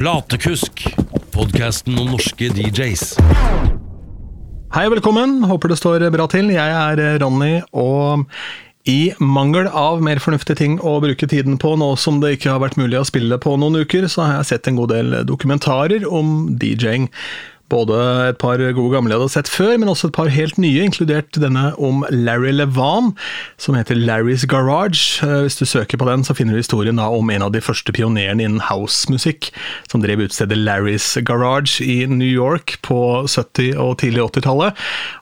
Platekusk, podkasten om norske DJs. Hei og velkommen, håper det står bra til. Jeg er Ronny, og i mangel av mer fornuftige ting å bruke tiden på nå som det ikke har vært mulig å spille på noen uker, så har jeg sett en god del dokumentarer om DJ-ing. Både et par gode gamle jeg hadde sett før, men også et par helt nye, inkludert denne om Larry Levan, som heter Larry's Garage. Eh, hvis du søker på den, så finner du historien om en av de første pionerene innen housemusikk, som drev utstedet Larry's Garage i New York på 70- og tidlig 80-tallet.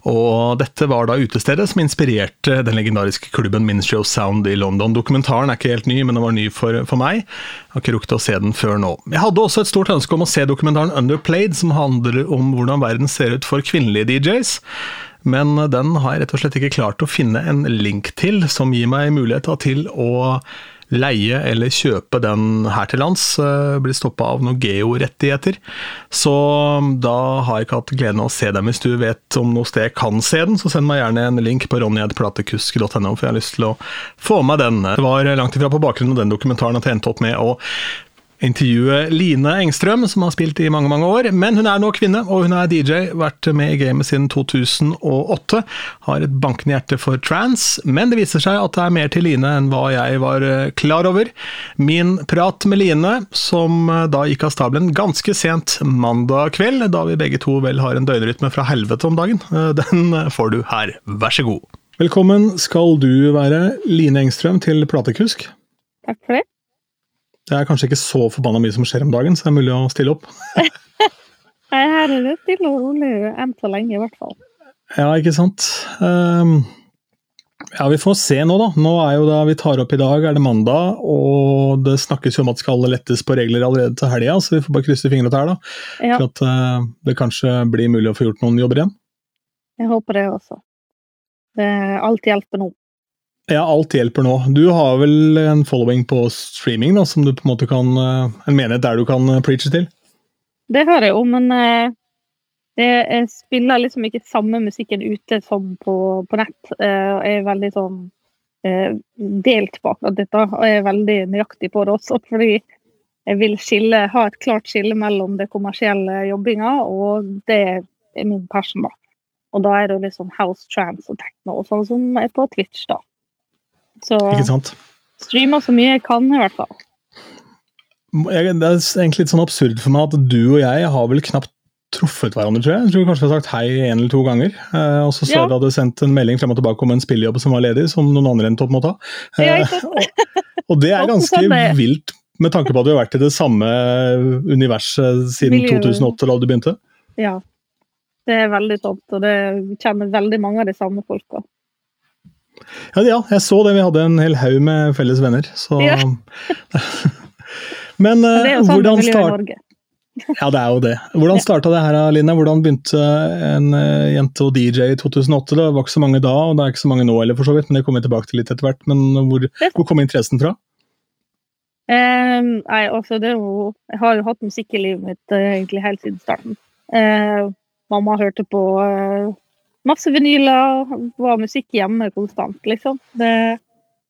Og dette var da utestedet som inspirerte den legendariske klubben Ministry of Sound i London. Dokumentaren er ikke helt ny, men den var ny for, for meg. Jeg har ikke rukket å se den før nå. Jeg hadde også et stort ønske om å se dokumentaren Underplayed, som handler om om hvordan verden ser ut for kvinnelige DJs. Men den har jeg rett og slett ikke klart å finne en link til som gir meg mulighet til å leie eller kjøpe den her til lands. Blir stoppa av noen georettigheter. Så da har jeg ikke hatt gleden av å se dem. Hvis du vet om noe sted jeg kan se den, så send meg gjerne en link på ronjedplatekusk.no, for jeg har lyst til å få med den. Det var langt ifra på bakgrunn av den dokumentaren at jeg endte opp med å intervjue Line Engstrøm, som har spilt i mange mange år. Men hun er nå kvinne, og hun er DJ, vært med i gamet siden 2008. Har et bankende hjerte for trans, men det viser seg at det er mer til Line enn hva jeg var eh, klar over. Min prat med Line, som eh, da gikk av stabelen ganske sent mandag kveld, da vi begge to vel har en døgnrytme fra helvete om dagen, eh, den får du her. Vær så god. Velkommen skal du være, Line Engstrøm, til Platekusk. Takk for det. Det er kanskje ikke så forbanna mye som skjer om dagen, så det er mulig å stille opp. Nei, her er det stille og rolig enn så lenge, i hvert fall. Ja, ikke sant. Um, ja, vi får se nå, da. Nå er jo da vi tar opp i dag, er det mandag, og det snakkes jo om at det skal lettes på regler allerede til helga, så vi får bare krysse fingrene her, da. Ja. For at uh, det kanskje blir mulig å få gjort noen jobber igjen. Jeg håper det også. Det, alt hjelper nå. Ja, alt hjelper nå. Du har vel en following på streaming da, som du på en måte kan eh, En menighet der du kan eh, preache til? Det har jeg jo, men eh, jeg spiller liksom ikke samme musikken ute som på, på nett. Jeg er veldig sånn delt på akkurat dette, og jeg er veldig nøyaktig på det også. Fordi jeg vil skille, ha et klart skille mellom det kommersielle jobbinga og det er min passion. da. Og da er det liksom house, trance og techno og sånn som er på Twitch, da. Så streamer så mye jeg kan, i hvert fall. Jeg, det er egentlig litt sånn absurd for meg at du og jeg har vel knapt truffet hverandre, tror jeg. Jeg tror kanskje vi har sagt hei en eller to ganger. Eh, og så så ja. du hadde sendt en melding frem og tilbake om en spillejobb som var ledig, som noen andre endte opp med å ta. Eh, og, og, det er ganske vilt, med tanke på at vi har vært i det samme universet siden 2008, da du begynte. Ja, det er veldig sant, og det kjenner veldig mange av de samme folka. Ja, ja, jeg så det. Vi hadde en hel haug med felles venner, så ja. Men uh, det er jo sånn hvordan start... Ja, det er jo det. Hvordan starta det her, Line? Hvordan begynte en uh, jente å DJ i 2008? Det var ikke så mange da, og det er ikke så mange nå heller, for så vidt, men det kommer vi tilbake til litt etter hvert. Men hvor, hvor kom interessen fra? Um, nei, altså det er jo Jeg har jo hatt musikk i livet mitt uh, egentlig helt siden starten. Uh, mamma hørte på masse vinyler, var musikk hjemme konstant, liksom. Det,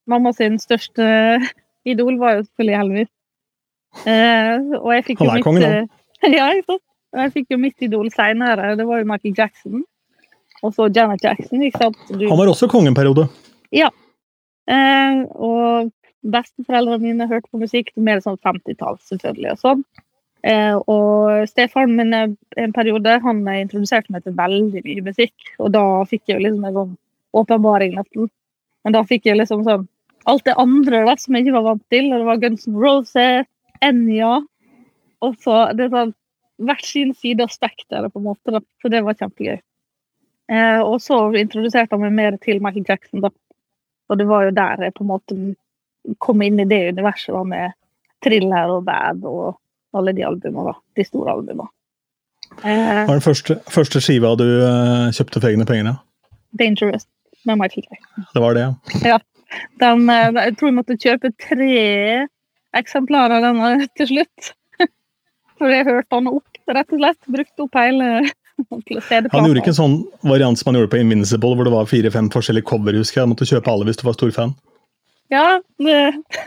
mamma sin største idol var jo selvfølgelig Elvis. Eh, og jeg fikk jo mitt kongen, da? ja, jeg fikk jo mitt idol seinere, det var jo Michael Jackson. Og så Janet Jackson. ikke sant? Du, Han var også konge en periode. Ja. Eh, og besteforeldrene mine hørte på musikk mer sånn 50-tall, selvfølgelig. og sånn. Eh, og stefaren min en periode han introduserte meg til veldig mye musikk. Og da fikk jeg liksom en sånn åpenbaring, nesten. Men da fikk jeg liksom sånn alt det andre da, som jeg ikke var vant til. Og det var Guns N' Roses, Enya Og så det sånn hvert sin side av spekteret, på en måte. Da. Så det var kjempegøy. Eh, og så introduserte han meg mer til Michael Jackson, da. Og det var jo der jeg på en måte kom inn i det universet da, med thriller og bad og alle de albumene, da. De store albumene. Eh, Hva er den første, første skiva du uh, kjøpte for egne penger? Ja? 'Dangerous' med Michael Jackson. Det var det, ja. ja. Den, uh, jeg tror jeg måtte kjøpe tre eksemplarer av denne til slutt. For jeg hørte den opp, rett og slett. Brukte opp hele han gjorde ikke en sånn variant som han gjorde på Invincible, hvor det var fire-fem forskjellige cover. husker jeg. Du måtte kjøpe alle hvis du var stor fan. Ja, det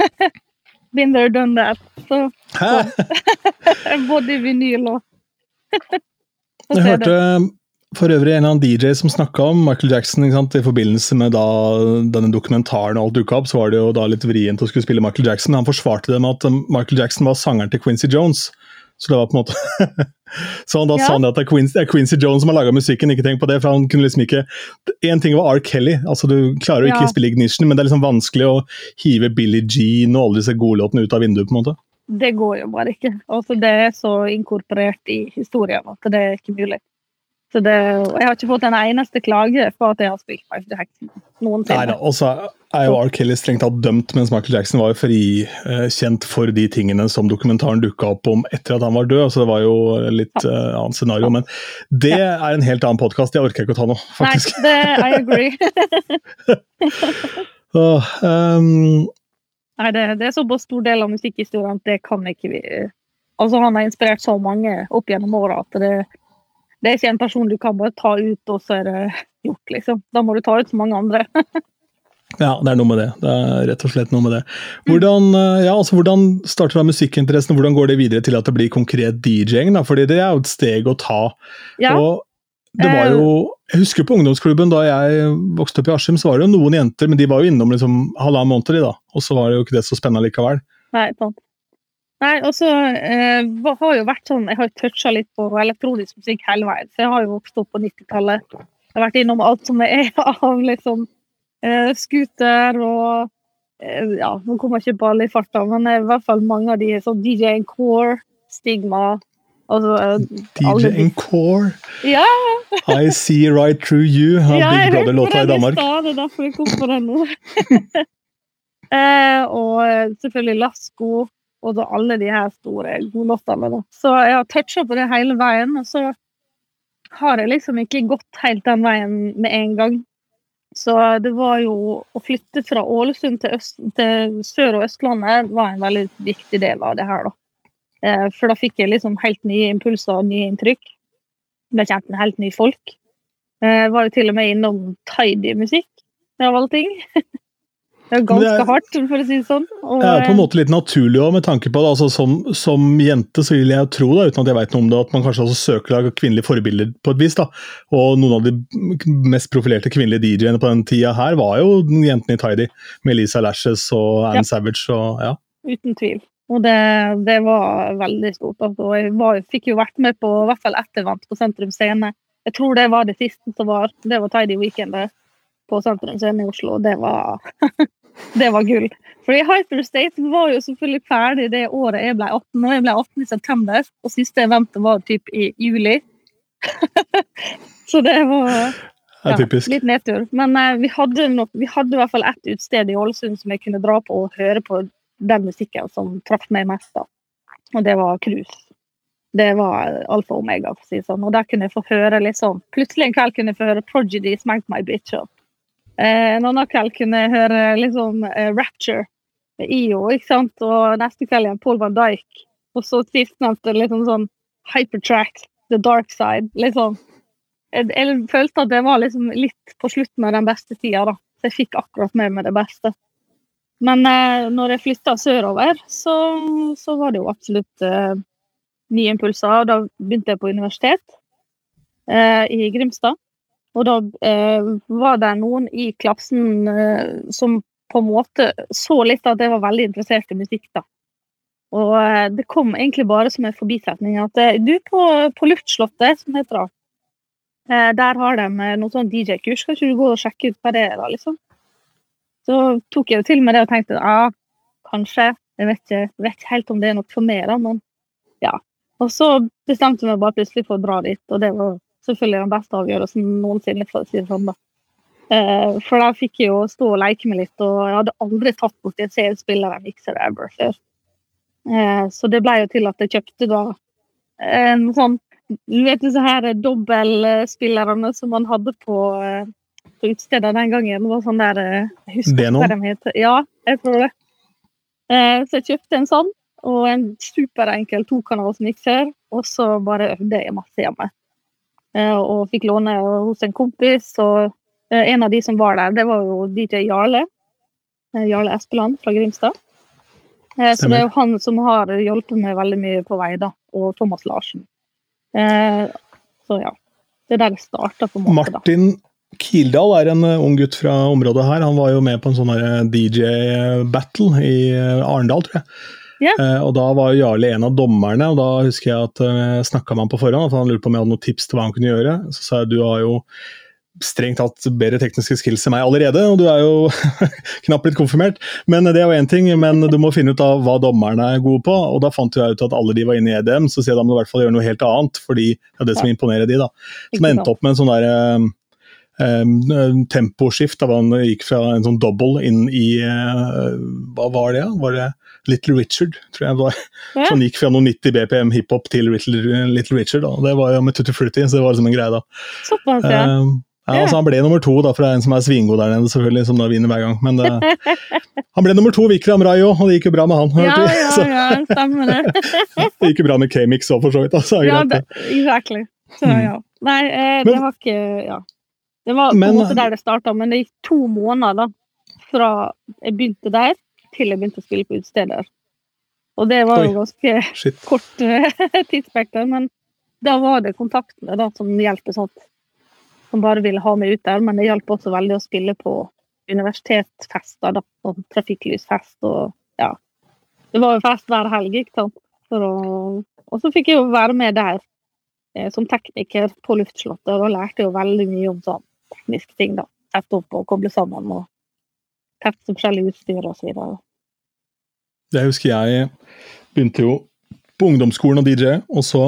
been there, done that. Så. Både vinyl og Jeg hørte for øvrig en av DJ som snakka om Michael Jackson i forbindelse med da denne dokumentaren og alt dukka opp. Så var det jo da litt vrient å skulle spille Michael Jackson. Han forsvarte det med at Michael Jackson var sangeren til Quincy Jones. Så det var på en måte Så han da Ja. sa han at det er Quincy, det er Quincy Jones som har laga musikken, ikke tenk på det. For han kunne liksom ikke Én ting var R. Kelly, altså du klarer jo ikke Ja. spille Ignition, men det er liksom vanskelig å hive Billie Jean og alle disse godlåtene ut av vinduet, på en måte. Det går jo bare ikke. Altså, det er så inkorporert i historien at det er ikke mulig. Så det, jeg har ikke fått en eneste klage på at jeg har spilt Michael Jackson noensinne. da, og så er jo R. Kelly strengt tatt dømt, mens Michael Jackson var jo frikjent for de tingene som dokumentaren dukka opp om etter at han var død. Så det var jo litt uh, annet scenario. Men det er en helt annen podkast, det orker jeg ikke å ta nå, faktisk. Nei, det, I agree. Åh, um, Nei, det, det er såpass stor del av musikkhistorien at det kan ikke vi Altså, han har inspirert så mange opp gjennom åra at det, det er ikke en person du kan bare ta ut, og så er det gjort, liksom. Da må du ta ut så mange andre. ja, det er noe med det. Det er rett og slett noe med det. Hvordan, eh, ja, altså, hvordan starter da musikkinteressen, hvordan går det videre til at det blir konkret DJ-ing? Fordi det er jo et steg å ta. Ja, Og det var jo, jeg husker på ungdomsklubben da jeg vokste opp i Askim, så var det jo noen jenter, men de var jo innom liksom halvannen måned, de da. Og så var det jo ikke det så spennende likevel. Nei, sant. Nei, og så eh, har jo vært sånn Jeg har toucha litt på elektronisk musikk hele veien. Så jeg har jo vokst opp på 90-tallet. Jeg har vært innom alt som er av liksom eh, scooter og eh, Ja, nå kommer jeg ikke på alle i farta, men i hvert fall mange av de sånn DJ Core, Stigma Altså eh, DJ Encore, Ja, I See Right Through You, har ja, Big i Danmark. Ja, Brother-låta i den i Danmark. stad, det er derfor jeg kom på den nå. eh, og eh, selvfølgelig Lasko og da alle de her store godlåtene. Så jeg har toucha på det hele veien, og så har jeg liksom ikke gått helt den veien med en gang. Så det var jo å flytte fra Ålesund til, øst, til Sør- og Østlandet var en veldig viktig del av det her, da. Eh, For da fikk jeg liksom helt nye impulser og nye inntrykk. Ble kjent med helt nye folk. Jeg var jo til og med innom tidy-musikk, av alle ting. Det er det ganske er- hardt, for å si det sånn. Og, Det er på en eh, måte litt naturlig også, med tanke på det. Altså, som, som jente så vil jeg tro, da, uten at jeg vet noe om det, at man kanskje også søker lag kvinnelige forbilder på et vis. da. Og noen av de mest profilerte kvinnelige DJ-ene på den tida her var jo jentene i Tidy, med Lisa Lashes og Anne Ja. Savage og ja. Uten tvil. Og det, det var veldig stort. Altså. Jeg var, fikk jo vært med på i hvert fall ett event på Sentrum Scene. Jeg tror det var det siste som var. Det var Tidy Weekend på Sentrum Scene i Oslo. Det var, det var gull. Fordi Hyperstate var jo selvfølgelig ferdig det året jeg ble 18, og jeg ble 18 i september. Og siste event var typ i juli. Så det var er. Litt nedtur. Men uh, vi, hadde nok, vi hadde i hvert fall ett utested i Ålesund som jeg kunne dra på og høre på den musikken som traff meg mest. da. Og det var Cruise. Det var alfa og omega, for å si det sånn. Og der kunne jeg få høre liksom Plutselig en kveld kunne jeg få høre Prodigy, Smank My Bitch. Eh, en annen kveld kunne jeg høre liksom eh, Rapture med IO, ikke sant. Og neste kveld igjen Paul van Dijk. Og så sistnevnte liksom sånn Hypertrack, The Dark Side. Liksom jeg, jeg følte at det var liksom litt på slutten av den beste tida, da. Så jeg fikk akkurat med meg det beste. Men eh, når jeg flytta sørover, så, så var det jo absolutt eh, nye impulser. Da begynte jeg på universitet eh, i Grimstad. Og da eh, var det noen i klassen eh, som på en måte så litt at jeg var veldig interessert i musikk, da. Og eh, det kom egentlig bare som en forbisetning at eh, du, på, på Luftslottet, som heter det, Eh, Der har de eh, noe sånn DJ-kurs. Skal ikke du gå og sjekke ut hva det er, da, liksom? Så tok jeg jo til med det og tenkte ja, kanskje. Jeg vet ikke, vet ikke helt om det er noe for meg, da, men ja. Og så bestemte meg bare plutselig for å dra dit, og det var selvfølgelig den beste avgjørelsen noensinne, for å si det sånn, da. Eh, For der fikk jeg jo stå og leke med litt, og jeg hadde aldri tatt borti en CD-spiller en mikser ever før. Eh, Så det ble jo til at jeg kjøpte da en sånn du vet disse her dobbeltspillerne som man hadde på, eh, på utesteder den gangen. Det var sånn der eh, Jeg husker ikke hva de heter. Ja, jeg tror det. Eh, Så jeg kjøpte en sånn, og en superenkel tokanalsmikser, og så bare øvde jeg masse hjemme. Eh, Og fikk låne hos en kompis, og eh, en av de som var der, det var jo DJ Jarle. Eh, Jarle Espeland fra Grimstad. Så det er jo han som har hjulpet meg veldig mye på vei, da. Og Thomas Larsen. Så ja. Det er der det starta, på en måte. Martin Kildahl er en ung gutt fra området her. Han var jo med på en sånn DJ-battle i Arendal, tror jeg. Eh, og da var Jarle en av dommerne, og da husker jeg at jeg snakka med ham på forhånd. at Han lurte på om jeg hadde noen tips til hva han kunne gjøre. Så sa jeg du har jo strengt tatt bedre tekniske skills enn meg allerede, og du er jo knapt blitt konfirmert. Men det er jo én ting, men du må finne ut av hva dommerne er gode på. Og da fant jeg ut at alle de var inne i EDM, så sier jeg da må du i hvert fall gjøre noe helt annet. fordi det er det som imponerer de, da. Som endte opp med en sånn der eh, eh, temposkift. Da man han gikk fra en sånn double inn i uh, Hva var det? da? Var det Little Richard, tror jeg det var. Ja. Som gikk fra noen 90 BPM hiphop til Little, Little Richard. da. Det var jo med Tutti Frutti, så det var liksom en greie da. Såpass, ja. Um, ja, altså Han ble nummer to da, for det er en som er svingod der nede, selvfølgelig, som da vinner hver gang. Men eh, han ble nummer to, Vikram Rayo, og det gikk jo bra med han. Ja, ja, ja, stemmer det. det gikk jo bra med K-Mix òg, for så vidt. Altså, Ja, det, det. exactly. Så, Mm. ja. Nei, eh, Men- det var ikke Ja. Det var på Men- en måte der det starta, men det gikk to måneder da, fra jeg begynte der, til jeg begynte å spille på utesteder. Og det var jo ganske Shit. kort eh, tidsspekter, men da var det kontaktene da, som hjalp som bare ville ha meg ut der. Men det hjalp også veldig å spille på universitetsfester, da, og trafikklysfest og ja. Det var jo fest hver helg, ikke sant. Å, og så fikk jeg jo være med der eh, som tekniker på luftslottet, og da lærte jeg jo veldig mye om sånn tekniske ting, da. Sette opp og koble sammen og teste forskjellig utstyr videre. Jeg husker jeg begynte jo på ungdomsskolen og DJ, og så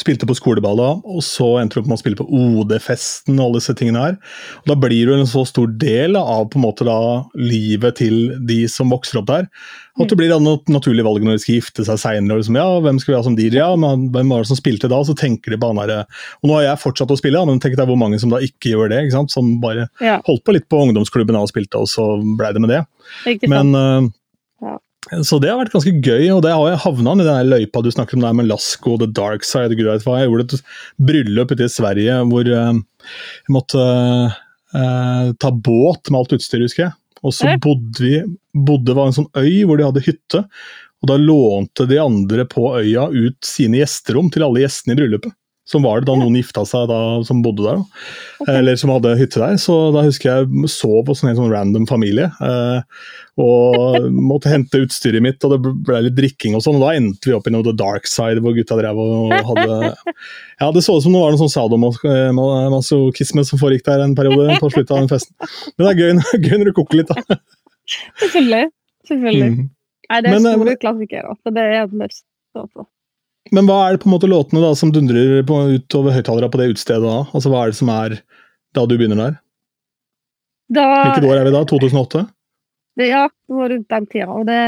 spilte på skoleballa, og så endte du opp med å spille på OD-festen og alle disse tingene her. Og da blir du en så stor del av på en måte da livet til de som vokser opp der. At det blir da et naturlig valg når de skal gifte seg seinere. Liksom, ja, hvem skal vi ha som DJ? Ja, men hvem var det som spilte da? Så tenker de på han derre Og nå har jeg fortsatt å spille, da, men tenk deg hvor mange som da ikke gjør det. ikke sant? Som bare Ja, holdt på litt på ungdomsklubben og spilte, og så blei det med det. ikke sant? Men uh, Ja. Så det har vært ganske gøy, og det har jeg havna i den løypa du snakker om der med Lasko The Dark Side. Gud vet hva. Jeg gjorde et bryllup ute i Sverige hvor eh, jeg måtte eh, ta båt med alt utstyret, husker jeg. Og så bodde vi bodde var en sånn øy hvor de hadde hytte. Og da lånte de andre på øya ut sine gjesterom til alle gjestene i bryllupet. Som var det da noen gifta seg da, som bodde der, okay. Eller som hadde hytte der. Så da husker jeg sov hos en sånn random familie. Eh, og måtte hente utstyret mitt, og det ble litt drikking og sånn. Og da endte vi opp i noe The Dark Side, hvor gutta drev og hadde Ja, det så ut som det var noe sånn sadomasochisme som foregikk der en periode på slutten av den festen. Men det er gøy, gøy når du koker litt, da. Selvfølgelig. Selvfølgelig. Mm. Nei, det er Men, eh, store klassikere. Så det er et must. Men hva er det på en måte låtene da som dundrer på, utover høyttalerne på det utestedet da? Altså Hva er det som er da du begynner der? Da, Hvilket år er vi da? 2008? det, ja, det var rundt den tida. Og det,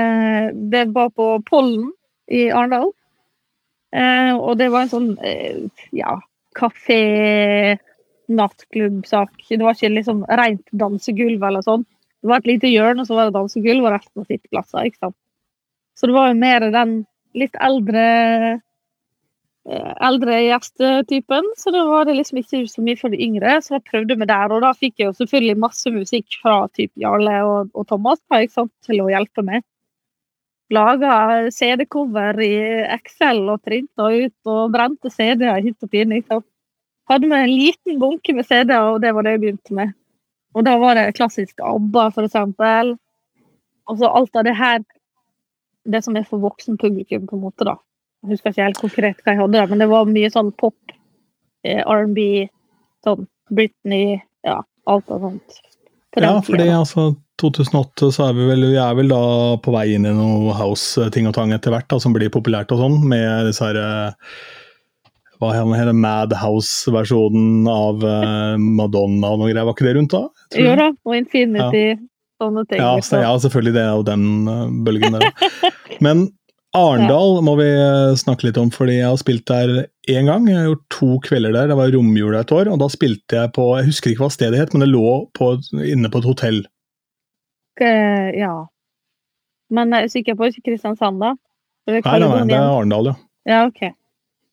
det var på Pollen i Arendal. Eh, og det var en sånn eh, ja, kafé, nattklubbsak. Det var ikke liksom rent dansegulv eller sånn. Det var et lite hjørne, og så var det dansegulv, og resten var sitteplasser. ikke sant? Så det var jo mer den litt eldre eldre gjestetypen, så da var det liksom ikke så mye for de yngre. Så da prøvde vi der, og da fikk jeg jo selvfølgelig masse musikk fra typ Jarle og, og Thomas da, sant, til å hjelpe meg. Laga CD-cover i Excel og printa ut og brente CD-er hit og pine. Hadde med en liten bunke med CD-er, og det var det jeg begynte med. Og da var det klassisk ABBA, for eksempel. Og så alt av det her Det som er for voksen publikum, på en måte, da. Jeg husker ikke helt konkret hva jeg hadde men det var mye sånn pop, eh, R&B, sånn Britney, ja, alt og sånt. Ja, fordi altså 2008 så er vi vel, vi er vel da på vei inn i noe house-ting og tang etter hvert, da, som blir populært og sånn, med disse her eh, hva heter Madhouse-versjonen av eh, Madonna og noe greier. Var ikke det rundt da? Jo da, og Infinity, sånne ting. Ja, liksom. så, ja, selvfølgelig. Det er jo den bølgen der. Men Arendal må vi eh, snakke litt om, fordi jeg har spilt der én gang. Jeg har gjort to kvelder der. Det var romjula et år, og da spilte jeg på Jeg husker ikke hva stedet het, men det lå på, inne på et hotell. Eh, Ja. Men jeg er sikker på Kristiansand, da? Det er Nei, nei, nei, det er Arendal, ja. Ja, OK.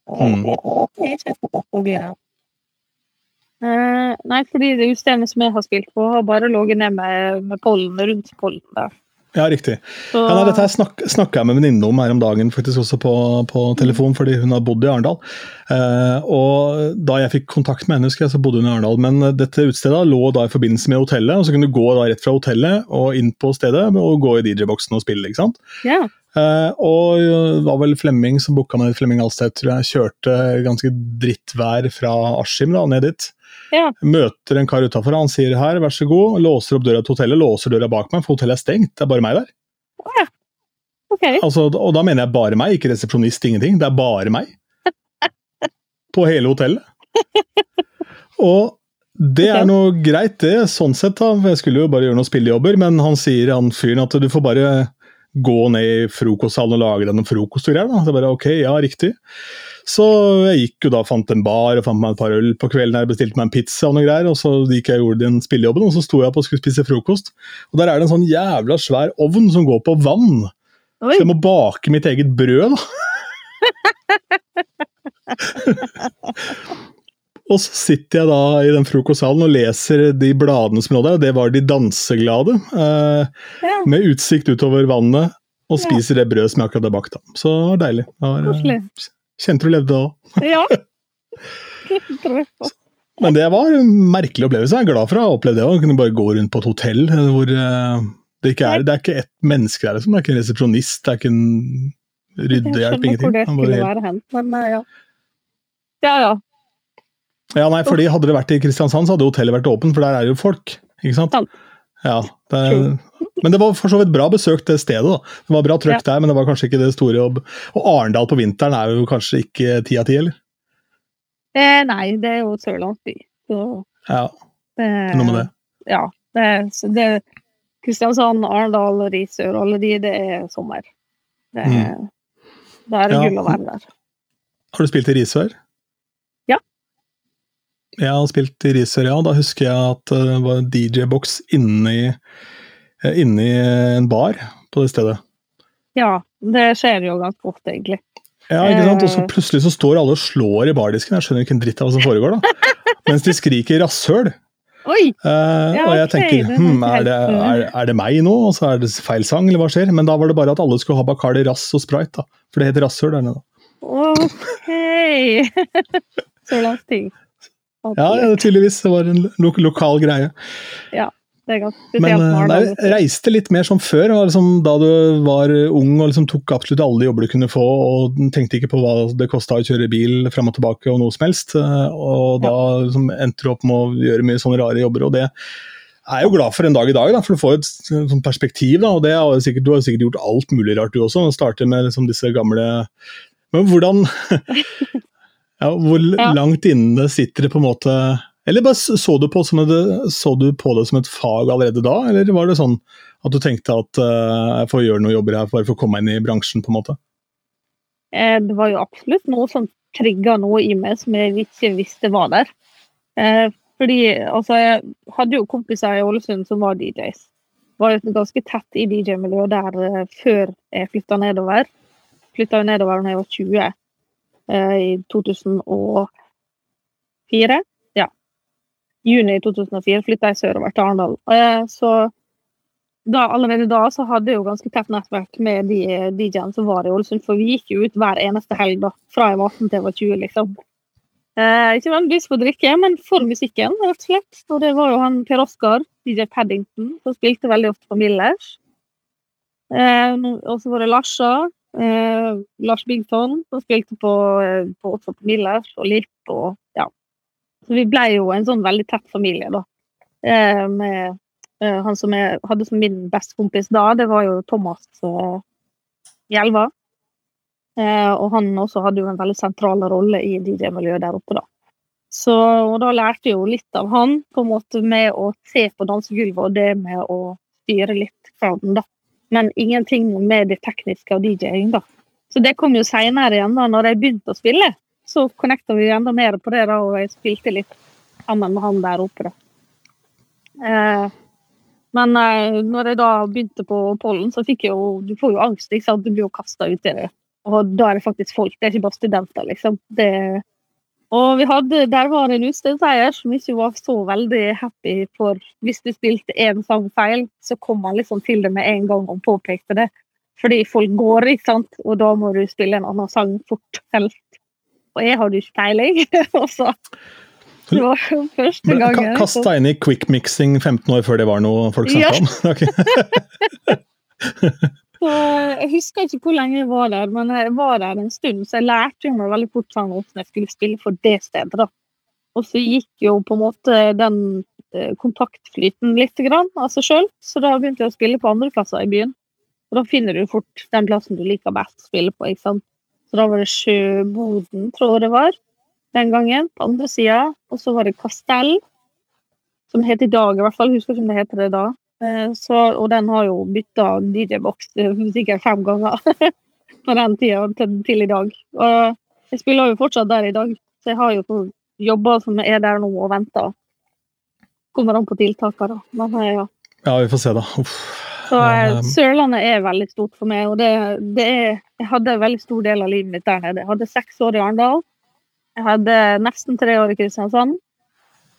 Mm. Eh, nei, fordi det utestedet som jeg har spilt på, har bare ligget ned med, med pollen rundt pollen der. Ja, riktig. Så, Ja, nei, dette snak, snakka jeg med en venninne om her om dagen, faktisk også på, på telefon, fordi hun har bodd i Arendal. Eh, og da jeg fikk kontakt med henne, husker jeg, så bodde hun i Arendal. Men eh, dette utstedet lå da i forbindelse med hotellet, og så kunne du gå da rett fra hotellet og inn på stedet og gå i DJ-boksen og spille, ikke sant. ja. Eh, og det var vel Flemming som booka med Flemming Alstedt, tror jeg, kjørte ganske drittvær fra Askim da, ned dit. Ja. Møter en kar utafor, han sier her, vær så god, låser opp døra til hotellet, låser døra bak meg, for hotellet er stengt, det er bare meg der. Ja. OK. Altså, og da mener jeg bare meg, ikke resepsjonist, ingenting. Det er bare meg. På hele hotellet. Og det er noe greit, det, sånn sett. da. Jeg skulle jo bare gjøre noen spillejobber, men han sier han fyren at du får bare gå ned i frokostsalen og lage deg frokost og greier. da. Det bare ok, ja, riktig. Så jeg gikk jo da, fant en bar og fant meg et par øl på kvelden. her, Bestilte meg en pizza og noe greier, og så gikk jeg og gjorde den spillejobben, og så sto jeg opp og skulle spise frokost. Og der er det en sånn jævla svær ovn som går på vann. Oi. Så jeg må bake mitt eget brød, da. og så sitter jeg da i den frokostsalen og leser de bladene som lå der, og det var De danseglade. Eh, Ja, med utsikt utover vannet, og Ja. spiser det brødet som jeg akkurat har bakt. Så det var deilig. Var, eh, kjente du levde da òg. Ja. Men det var en merkelig opplevelse. Jeg er glad for å ha opplevd det òg. Kunne bare gå rundt på et hotell eh, hvor eh, det ikke er, det er ikke ett menneske der. Liksom. Det er ikke en resepsjonist, det er ikke en ryddehjelp, Jeg skjønner hvor det skulle være hen, men ja. Ja, ja. Ja, nei, fordi Hadde det vært i Kristiansand, så hadde hotellet vært åpent, for der er jo folk. ikke sant? Ja, det, Men det var for så vidt bra besøkt, til stedet. da. Det var bra trøkk der, men det var kanskje ikke det store. jobb. og Arendal på vinteren er jo kanskje ikke ti av ti, eller? Eh, nei, det er jo sørlandsby. Ja, er noe med det. Ja. Det, det Kristiansand, Arendal, Risør, alle de, det er sommer. Det mm. Da er det. Ja. gull å være der. Har du spilt i Risør? Jeg har spilt i Risør, ja. Da husker jeg at eh, det var DJ-boks inni, eh, inni en bar på det stedet. Ja, det skjer jo ganske ofte, egentlig. Ja, ikke sant? Og så Eh. plutselig så står alle og slår i bardisken. Jeg skjønner ikke en dritt av hva som foregår, da. Mens de skriker 'rasshøl'. Oi! Uh, Ja, og jeg tenker er hm, er, det, er, er det meg nå? Og så er det feil sang, eller hva skjer? Men da var det bare at alle skulle ha Bacardi Rass og Sprite, da. For det heter rasshøl der nede. OK! Sørlandsting. Ja, ja, tydeligvis. Det var en lo lokal greie. Ja, Det er ganske Men spesielt. eh, nei, reiste litt mer som før. Var liksom, da du var ung og liksom tok absolutt alle de jobber du kunne få, og tenkte ikke på hva det kosta å kjøre bil frem og tilbake og noe som helst. eh, Og da liksom, endte du opp med å gjøre mye sånne rare jobber. og det er jeg jo glad for en dag i dag, da, for du får et sånt perspektiv. Da, og det har sikkert, Du har sikkert gjort alt mulig rart, du også. Og Starter med liksom, disse gamle Men hvordan ja, Hvor Ja. langt inne sitter det på en måte Eller bare så du, på, som et, så du på det som et fag allerede da, eller var det sånn at du tenkte at uh, jeg får gjøre noen jobber her bare for å komme meg inn i bransjen, på en måte? Eh, Det var jo absolutt noe som trigga noe i meg som jeg ikke visste var der. Eh, fordi altså, jeg hadde jo kompiser i Ålesund som var DJs. Var jo ganske tett i DJ-miljøet der eh, før jeg flytta nedover. Flytta nedover da jeg var 20, eh, i 2004. Ja. Juni 2004 flytta jeg sørover til Arendal. Eh, så da, allerede da så hadde jeg jo ganske tett nettverk med de DJ-ene som var i Ålesund, for vi gikk jo ut hver eneste helg da, fra jeg var 18 til jeg var 20, liksom. Eh, ikke nødvendigvis for drikke, men for musikken, rett og slett. Og det var jo han Per Oskar, DJ Paddington, som spilte veldig ofte på Millers. Eh, og så var det Larsa, eh, Lars Bington, som spilte på, eh, på, også på Millers og Lipp og ja. Så vi ble jo en sånn veldig tett familie, da. Eh, med Eh, han som jeg hadde som min bestekompis da, det var jo Thomas uh, Hjelva. Eh, og han også hadde jo en veldig sentral rolle i DJ-miljøet der oppe, da. Så, og da lærte jeg jo litt av han, på en måte med å se på dansegulvet og det med å styre litt crowden, da. Men ingenting med det tekniske og DJ-ing, da. Så det kom jo seinere igjen, da, når jeg begynte å spille. Så connecta vi enda mer på det, da, og jeg spilte litt sammen med han der oppe, da. Eh, men eh, når jeg da begynte på pollen, så fikk jeg jo Du får jo angst, ikke sant? Du blir jo kasta i det. Og da er det faktisk folk, det er ikke bare studenter, liksom. Det, Og vi hadde, der var en utstedsseier som ikke var så veldig happy for hvis du spilte én sang feil, så kom han liksom til det med en gang og påpekte det. Fordi folk går, ikke sant, og da må du spille en annen sang fort, helst. Og jeg hadde ikke peiling. og så Det var første gangen. Kast deg inn i quick mixing 15 år før det var noe folk snakka ja. om. Så jeg husker ikke hvor lenge jeg var der, men jeg var der en stund, så jeg lærte meg veldig fort hvordan jeg skulle spille for det stedet. da. Og så gikk jo på en måte den eh, kontaktflyten litt grann av seg sjøl, så da begynte jeg å spille på andre plasser i byen. Og da finner du fort den plassen du liker best å spille på. ikke sant? Så da var det Sjøboden, tror jeg det var, den gangen, på andre sida. Og så var det Kastell, som heter i dag, i hvert fall. Husker ikke om det heter det da. Eh, så, og den har jo bytta DJ-boks eh, sikkert fem ganger fra den tida til, til, i dag. Og jeg spiller jo fortsatt der i dag, så jeg har jo jobber som er der nå og venter. Kommer an på tiltakene, da. Men eh, ja. Ja, vi får se, da. Uff. Så Sørlandet er veldig stort for meg, og det, det er Jeg hadde en veldig stor del av livet mitt der nede. Jeg hadde seks år i Arendal. Jeg hadde nesten tre år i Kristiansand.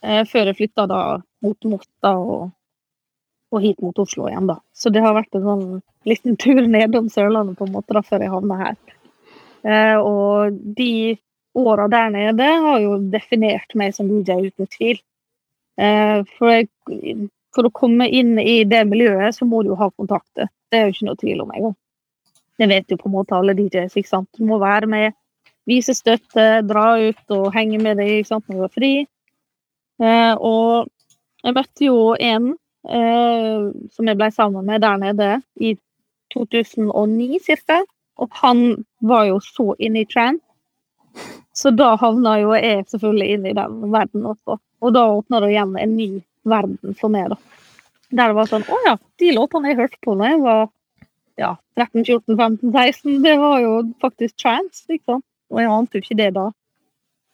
før jeg flytta da mot Motta og og hit mot Oslo igjen, da. Så det har vært en sånn liten tur nedom Sørlandet på en måte da, før jeg havna her. Eh, og de åra der nede har jo definert meg som DJ uten tvil. Eh, for, jeg, for, å komme inn i det miljøet, så må du jo ha kontakter. Det er jo ikke noe tvil om engang. Det vet jo på en måte alle DJs. ikke sant? Du må være med, vise støtte, dra ut og henge med deg ikke sant, når du er fri. Eh, og jeg møtte jo en eh, som jeg ble sammen med der nede i 2009 ca. Og han var jo så inne i trend. Så da havna jo jeg selvfølgelig inn i den verden også. Og da åpna det igjen en ny verden for meg, da. Der det var sånn Å ja, de låtene jeg hørte på da jeg var ja, 13-14-15-16, det var jo faktisk trans, liksom. Og jeg ante jo ikke det da.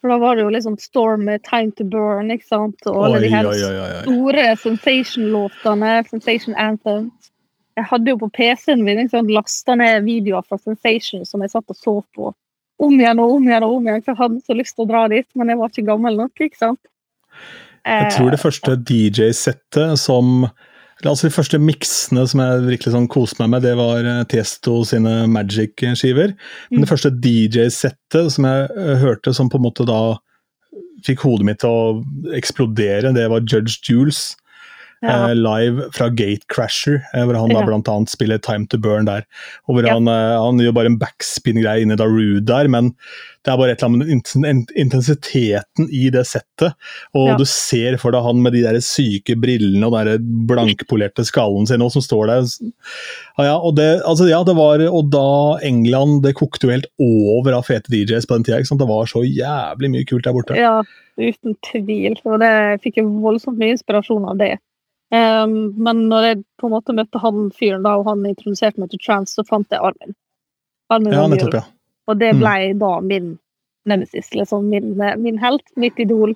For da var det jo liksom Storm med Time to Burn, ikke sant. Og alle oi, de her oi, oi, store Sensation-låtene, Sensation Anthems. Jeg hadde jo på PC-en min liksom, lasta ned videoer fra Sensation som jeg satt og så på om igjen og om igjen og om igjen. For jeg hadde så lyst til å dra dit, men jeg var ikke gammel nok, ikke sant. Jeg tror det eh, første DJ-settet som Altså De første miksene som jeg virkelig sånn koste meg med, det var Tiesto sine Magic-skiver. Men mm. det første DJ-settet som jeg uh, hørte som på en måte da fikk hodet mitt til å eksplodere, det var Judge Jules. Ja. Uh, live fra Gatecrasher, hvor han ja. da annet spiller Time to Burn der. og hvor ja. han, han, gjør bare en backspin-greie inni Darude der, men det er bare et eller annet med intensiteten i det settet. Og ja. du ser for deg han med de der syke brillene og den blankpolerte skallen sin som står der. Ja, og, det, altså, ja, det var, og da England Det kokte jo helt over av fete DJs på den tida. Det var så jævlig mye kult der borte. Ja, uten tvil. Og det fikk jo voldsomt mye inspirasjon av det. Um, men når jeg på en måte møtte han fyren da, og han introduserte meg til trans, så fant jeg Armin. Armin ja, nettopp, ja. Og det mm. ble mm. da min nemesis, liksom min, min, helt, mitt idol.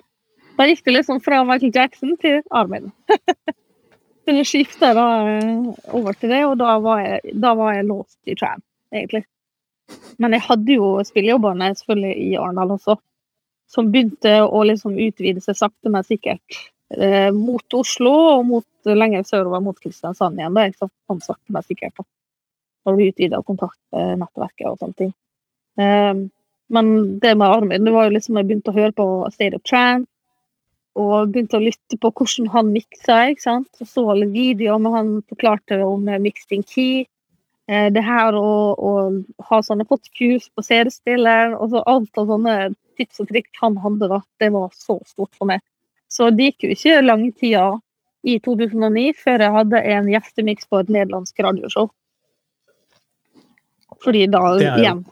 Da gikk det liksom fra Michael Jackson til Armin. så det skifta da eh, over til det, og da var jeg, da var jeg låst i tram, egentlig. Men jeg hadde jo spillejobbene selvfølgelig i Arendal også, som begynte å liksom utvide seg sakte, men sikkert eh, mot Oslo og mot, lenger sørover mot Kristiansand igjen. Da, sånn sakte, men sikkert. Da. Når du utvida kontaktnettverket og sånne ting. Um, men det med Armin, det var jo liksom jeg begynte å høre på State of Trance. Og begynte å lytte på hvordan han miksa. ikke sant? Og så alle videoer med han forklarte om mixing key. Eh, det her å, ha sånne hot cues på CD-spiller, og så alt av sånne tips og trikk han hadde, da, det var så stort for meg. Så det gikk jo ikke lang tida i 2009 før jeg hadde en gjestemiks på et nederlandsk radioshow. Fordi da, igjen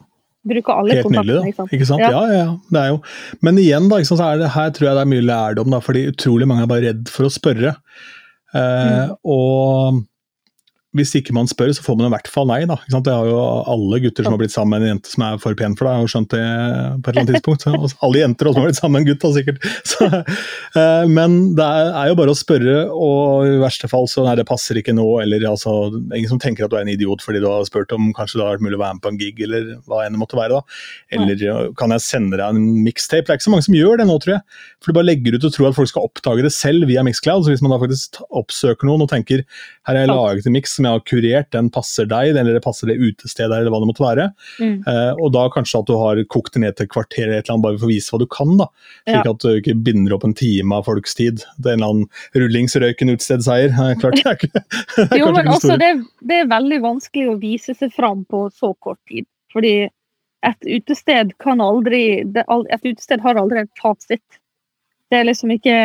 Bruker alle Helt. Nydelig, da. Ikke sant? Ja. ja, ja, det er jo. Men igjen, da, så er det, her tror jeg det er mye lærdom, da, fordi utrolig mange er bare redd for å spørre. Eh, mm. Og hvis ikke man spør, så får man i hvert fall nei. da. Det har jo alle gutter som har blitt sammen med en jente som er for pen for deg, har skjønt det på et eller annet tidspunkt. Så, alle jenter også har blitt sammen med en gutt, da, sikkert. Så, uh, men det er, er, jo bare å spørre, og i verste fall så nei, det passer ikke nå, eller altså Ingen som tenker at du er en idiot fordi du har spurt om kanskje det har vært mulig å være med på en gig, eller hva enn det måtte være. da. Eller kan jeg sende deg en mixtape? Det er ikke så mange som gjør det nå, tror jeg. For du bare legger ut og tror at folk skal oppdage det selv via Mixcloud. Så hvis man da faktisk oppsøker noen og tenker her har jeg laget en miks som jeg har kurert, den passer deg, eller det passer det utestedet eller hva det måtte være. Mm. Eh, og da kanskje at du har kokt det ned til et kvarter eller et eller annet, bare for å vise hva du kan. da. Slik ja. at du ikke binder opp en time av folks tid. Det er en eller annen rullingsrøyken utestedseier. Klart det er ikke det er Jo, men også det, det, er veldig vanskelig å vise seg fram på så kort tid. Fordi et utested kan aldri Et utested har aldri et fasit. Det er liksom ikke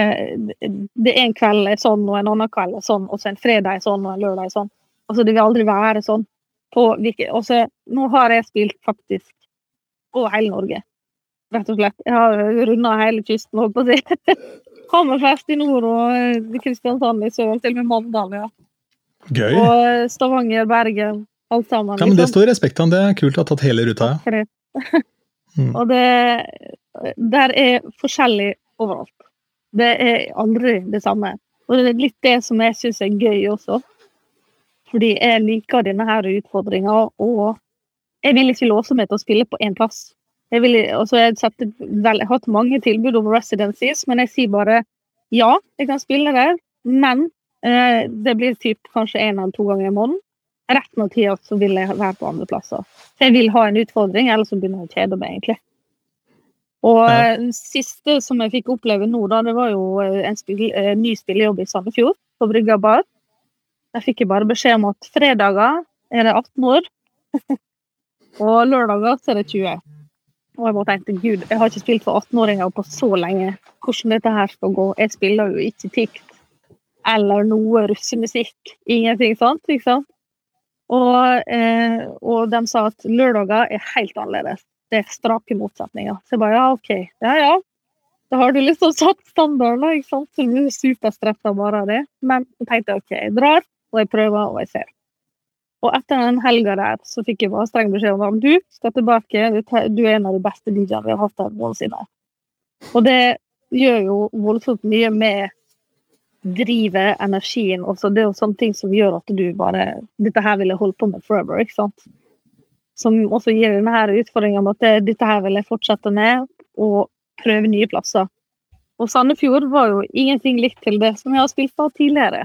Det er en kveld er sånn, og en annen kveld er sånn, og så en fredag er sånn, og en lørdag er sånn. Altså, det vil aldri være sånn. På, også, nå har jeg spilt faktisk over hele Norge, rett og slett. Jeg har runda hele kysten, holdt på å si. Hammerfest i nord og eh, Kristiansand i sør, til og med Mandal, ja. Gøy. Og Stavanger, Bergen, alt sammen. Ja, men Det liksom. står respekt av. Det er kult å ha tatt hele ruta. Ja. mm. Og det Der er forskjellig overalt. Det er aldri det samme. Og det er litt det som jeg syns er gøy også. Fordi jeg liker denne her utfordringa, og jeg vil ikke låse meg til å spille på én plass. Jeg, vil, altså jeg, vel, jeg, har hatt mange tilbud om residencies, men jeg sier bare ja, jeg kan spille der, men eh, det blir typ kanskje én eller to ganger i måneden. Rett av tida så vil jeg være på andre plasser. Så jeg vil ha en utfordring, ellers så begynner jeg å kjede meg, egentlig. Og ja. Eh, siste som jeg fikk oppleve nå, da, det var jo eh, en, spil, en eh, ny spillejobb i Sandefjord, på Brygga bar. Der fikk jeg bare beskjed om at fredager er det 18 år, og lørdager så er det 20. Og jeg bare tenkte gud, jeg har ikke spilt for 18-åringer på så lenge. Hvordan dette her skal gå. Jeg spiller jo ikke TIKT eller noe russemusikk. Ingenting sånt. sant? Og, eh, og de sa at lørdager er helt annerledes det er strake motsetninger. Så jeg bare ja, OK. Ja ja. Da har du liksom satt standarden, ikke sant. Så du er superstressa bare av det. Men så tenkte jeg OK, jeg drar, og jeg prøver, og jeg ser. Og etter den helga der så fikk jeg bare streng beskjed om at du skal tilbake, du er en av de beste DJ-ene vi har hatt her noensinne. Og det gjør jo voldsomt mye med drivet, energien også. Det er jo sånne ting som gjør at du bare Dette her vil jeg holde på med forever, ikke sant som også gir denne her utfordringa med at dette her vil jeg fortsette med, og prøve nye plasser. Og Sandefjord var jo ingenting likt til det som jeg har spilt på tidligere.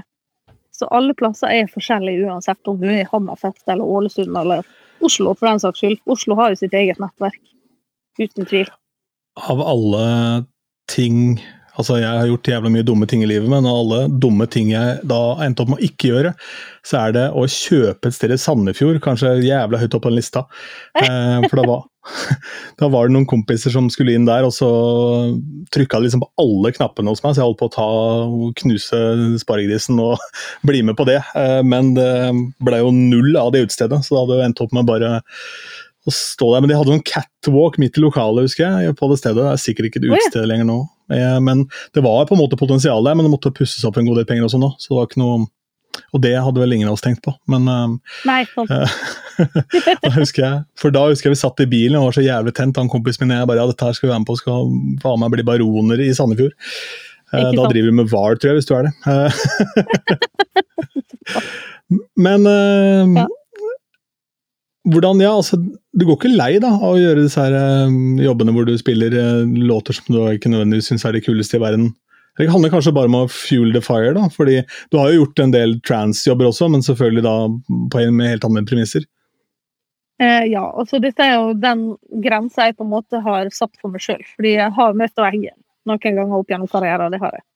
Så alle plasser er forskjellige uansett om du er i Hammerfest eller Ålesund eller Oslo, for den saks skyld. Oslo har jo sitt eget nettverk, uten tvil. Av alle ting Altså, jeg har gjort jævla mye dumme ting i livet, men av alle dumme ting jeg da endte opp med å ikke gjøre, så er det å kjøpe et sted i Sandefjord, kanskje jævla høyt opp på den lista. Eh, for det var, da var, det noen kompiser som skulle inn der, og så trykka de liksom på alle knappene hos meg, så jeg holdt på å ta knuse sparegrisen og bli med på det. Eh, men det ble jo null av det utestedet, så da hadde jeg endt opp med bare å stå der. Men de hadde noen catwalk midt i lokalet, husker jeg, på det stedet. Det er sikkert ikke et utested lenger nå. Eh, men det var på en måte potensial der, men det måtte pusses opp en god del penger også nå. så det var ikke noe og det hadde vel ingen av oss tenkt på, men eh, Nei, sånn. da husker jeg, For da husker jeg vi satt i bilen og var så jævlig tent, han kompisen min og jeg bare ja, dette her skal vi være med på, skal faen meg bli baroner i Sandefjord. Eh, da driver vi med VAR, tror jeg, hvis du er det. men ja. Hvordan, ja, altså, Du går ikke lei da, av å gjøre disse her, uh, jobbene hvor du spiller uh, låter som du ikke nødvendigvis syns er de kuleste i verden? Det handler kanskje bare om å fuel the fire, da, fordi du har jo gjort en del trans-jobber også, men selvfølgelig da på en med helt andre premisser. Eh, ja, altså dette er jo den grensa jeg på en måte har satt for meg sjøl. Fordi jeg har møtt veggen noen ganger opp gjennom karrieren, det har jeg.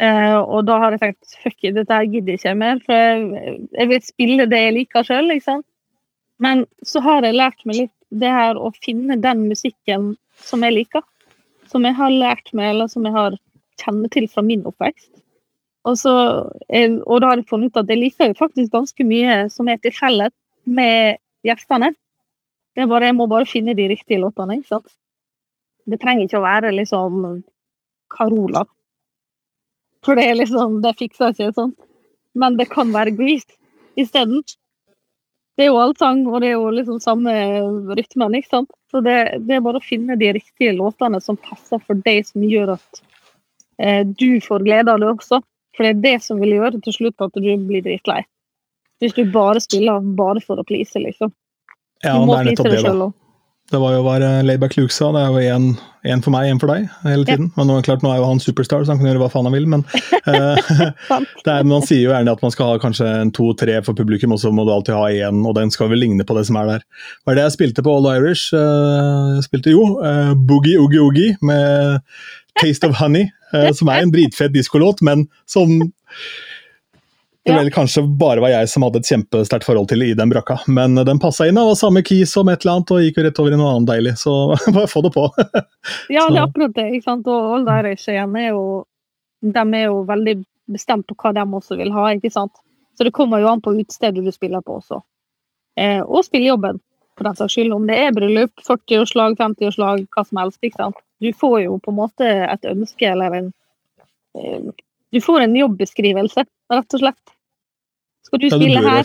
Eh, og da har jeg tenkt fuck it, dette gidder jeg ikke mer, for jeg, jeg vil spille det jeg liker sjøl, sant. Men så har jeg lært meg litt det her å finne den musikken som jeg liker. Som jeg har lært meg, eller som jeg har kjenner til fra min oppvekst. Og, så, og da har jeg funnet ut at jeg liker faktisk ganske mye som er til felles med gjestene. Det er bare, jeg må bare finne de riktige låtene. ikke sant? Det trenger ikke å være liksom Carola. For det er liksom, det fikser ikke sånn. Men det kan være Grease. isteden. Det er jo allsang, og det er jo liksom samme rytmen, ikke sant. Så det, det, er bare å finne de riktige låtene som passer for deg, som gjør at eh, du får glede av det også. For det er det som vil gjøre til slutt at du blir dritlei. Hvis du bare spiller bare for å please, liksom. Ja, det er nettopp det, da. Det var jo hva Layback Luke sa, det er jo én for meg, én for deg hele tiden. Ja. Men nå, klart, nå er jo han superstar, så han kan gjøre hva faen han vil. Men uh, er, man sier jo gjerne at man skal ha kanskje en to-tre for publikum, og så må du alltid ha én, og den skal vel ligne på det som er der. Hva er det jeg spilte på All Irish? Uh, jeg spilte jo Boogie Oogie Oogie med Taste of Honey, som er en dritfett diskolåt, men som det vel kanskje bare var jeg som hadde et kjempesterkt forhold til i den brakka. Men den passa inn, og var samme key som et eller annet, og gikk jo rett over i noe annet deilig. Så bare få det på. ja, det er akkurat det. ikke sant? Og alle de igjen er jo De er jo veldig bestemt på hva de også vil ha, ikke sant. Så det kommer jo an på utstedet du spiller på også. Eh, og spillejobben, for den saks skyld. Om det er bryllup, 40-årslag, 50-årslag, hva som helst. ikke sant. Du får jo på en måte et ønske eller en eh, Du får en jobbeskrivelse rett og slett. Skal du spille ja, du her,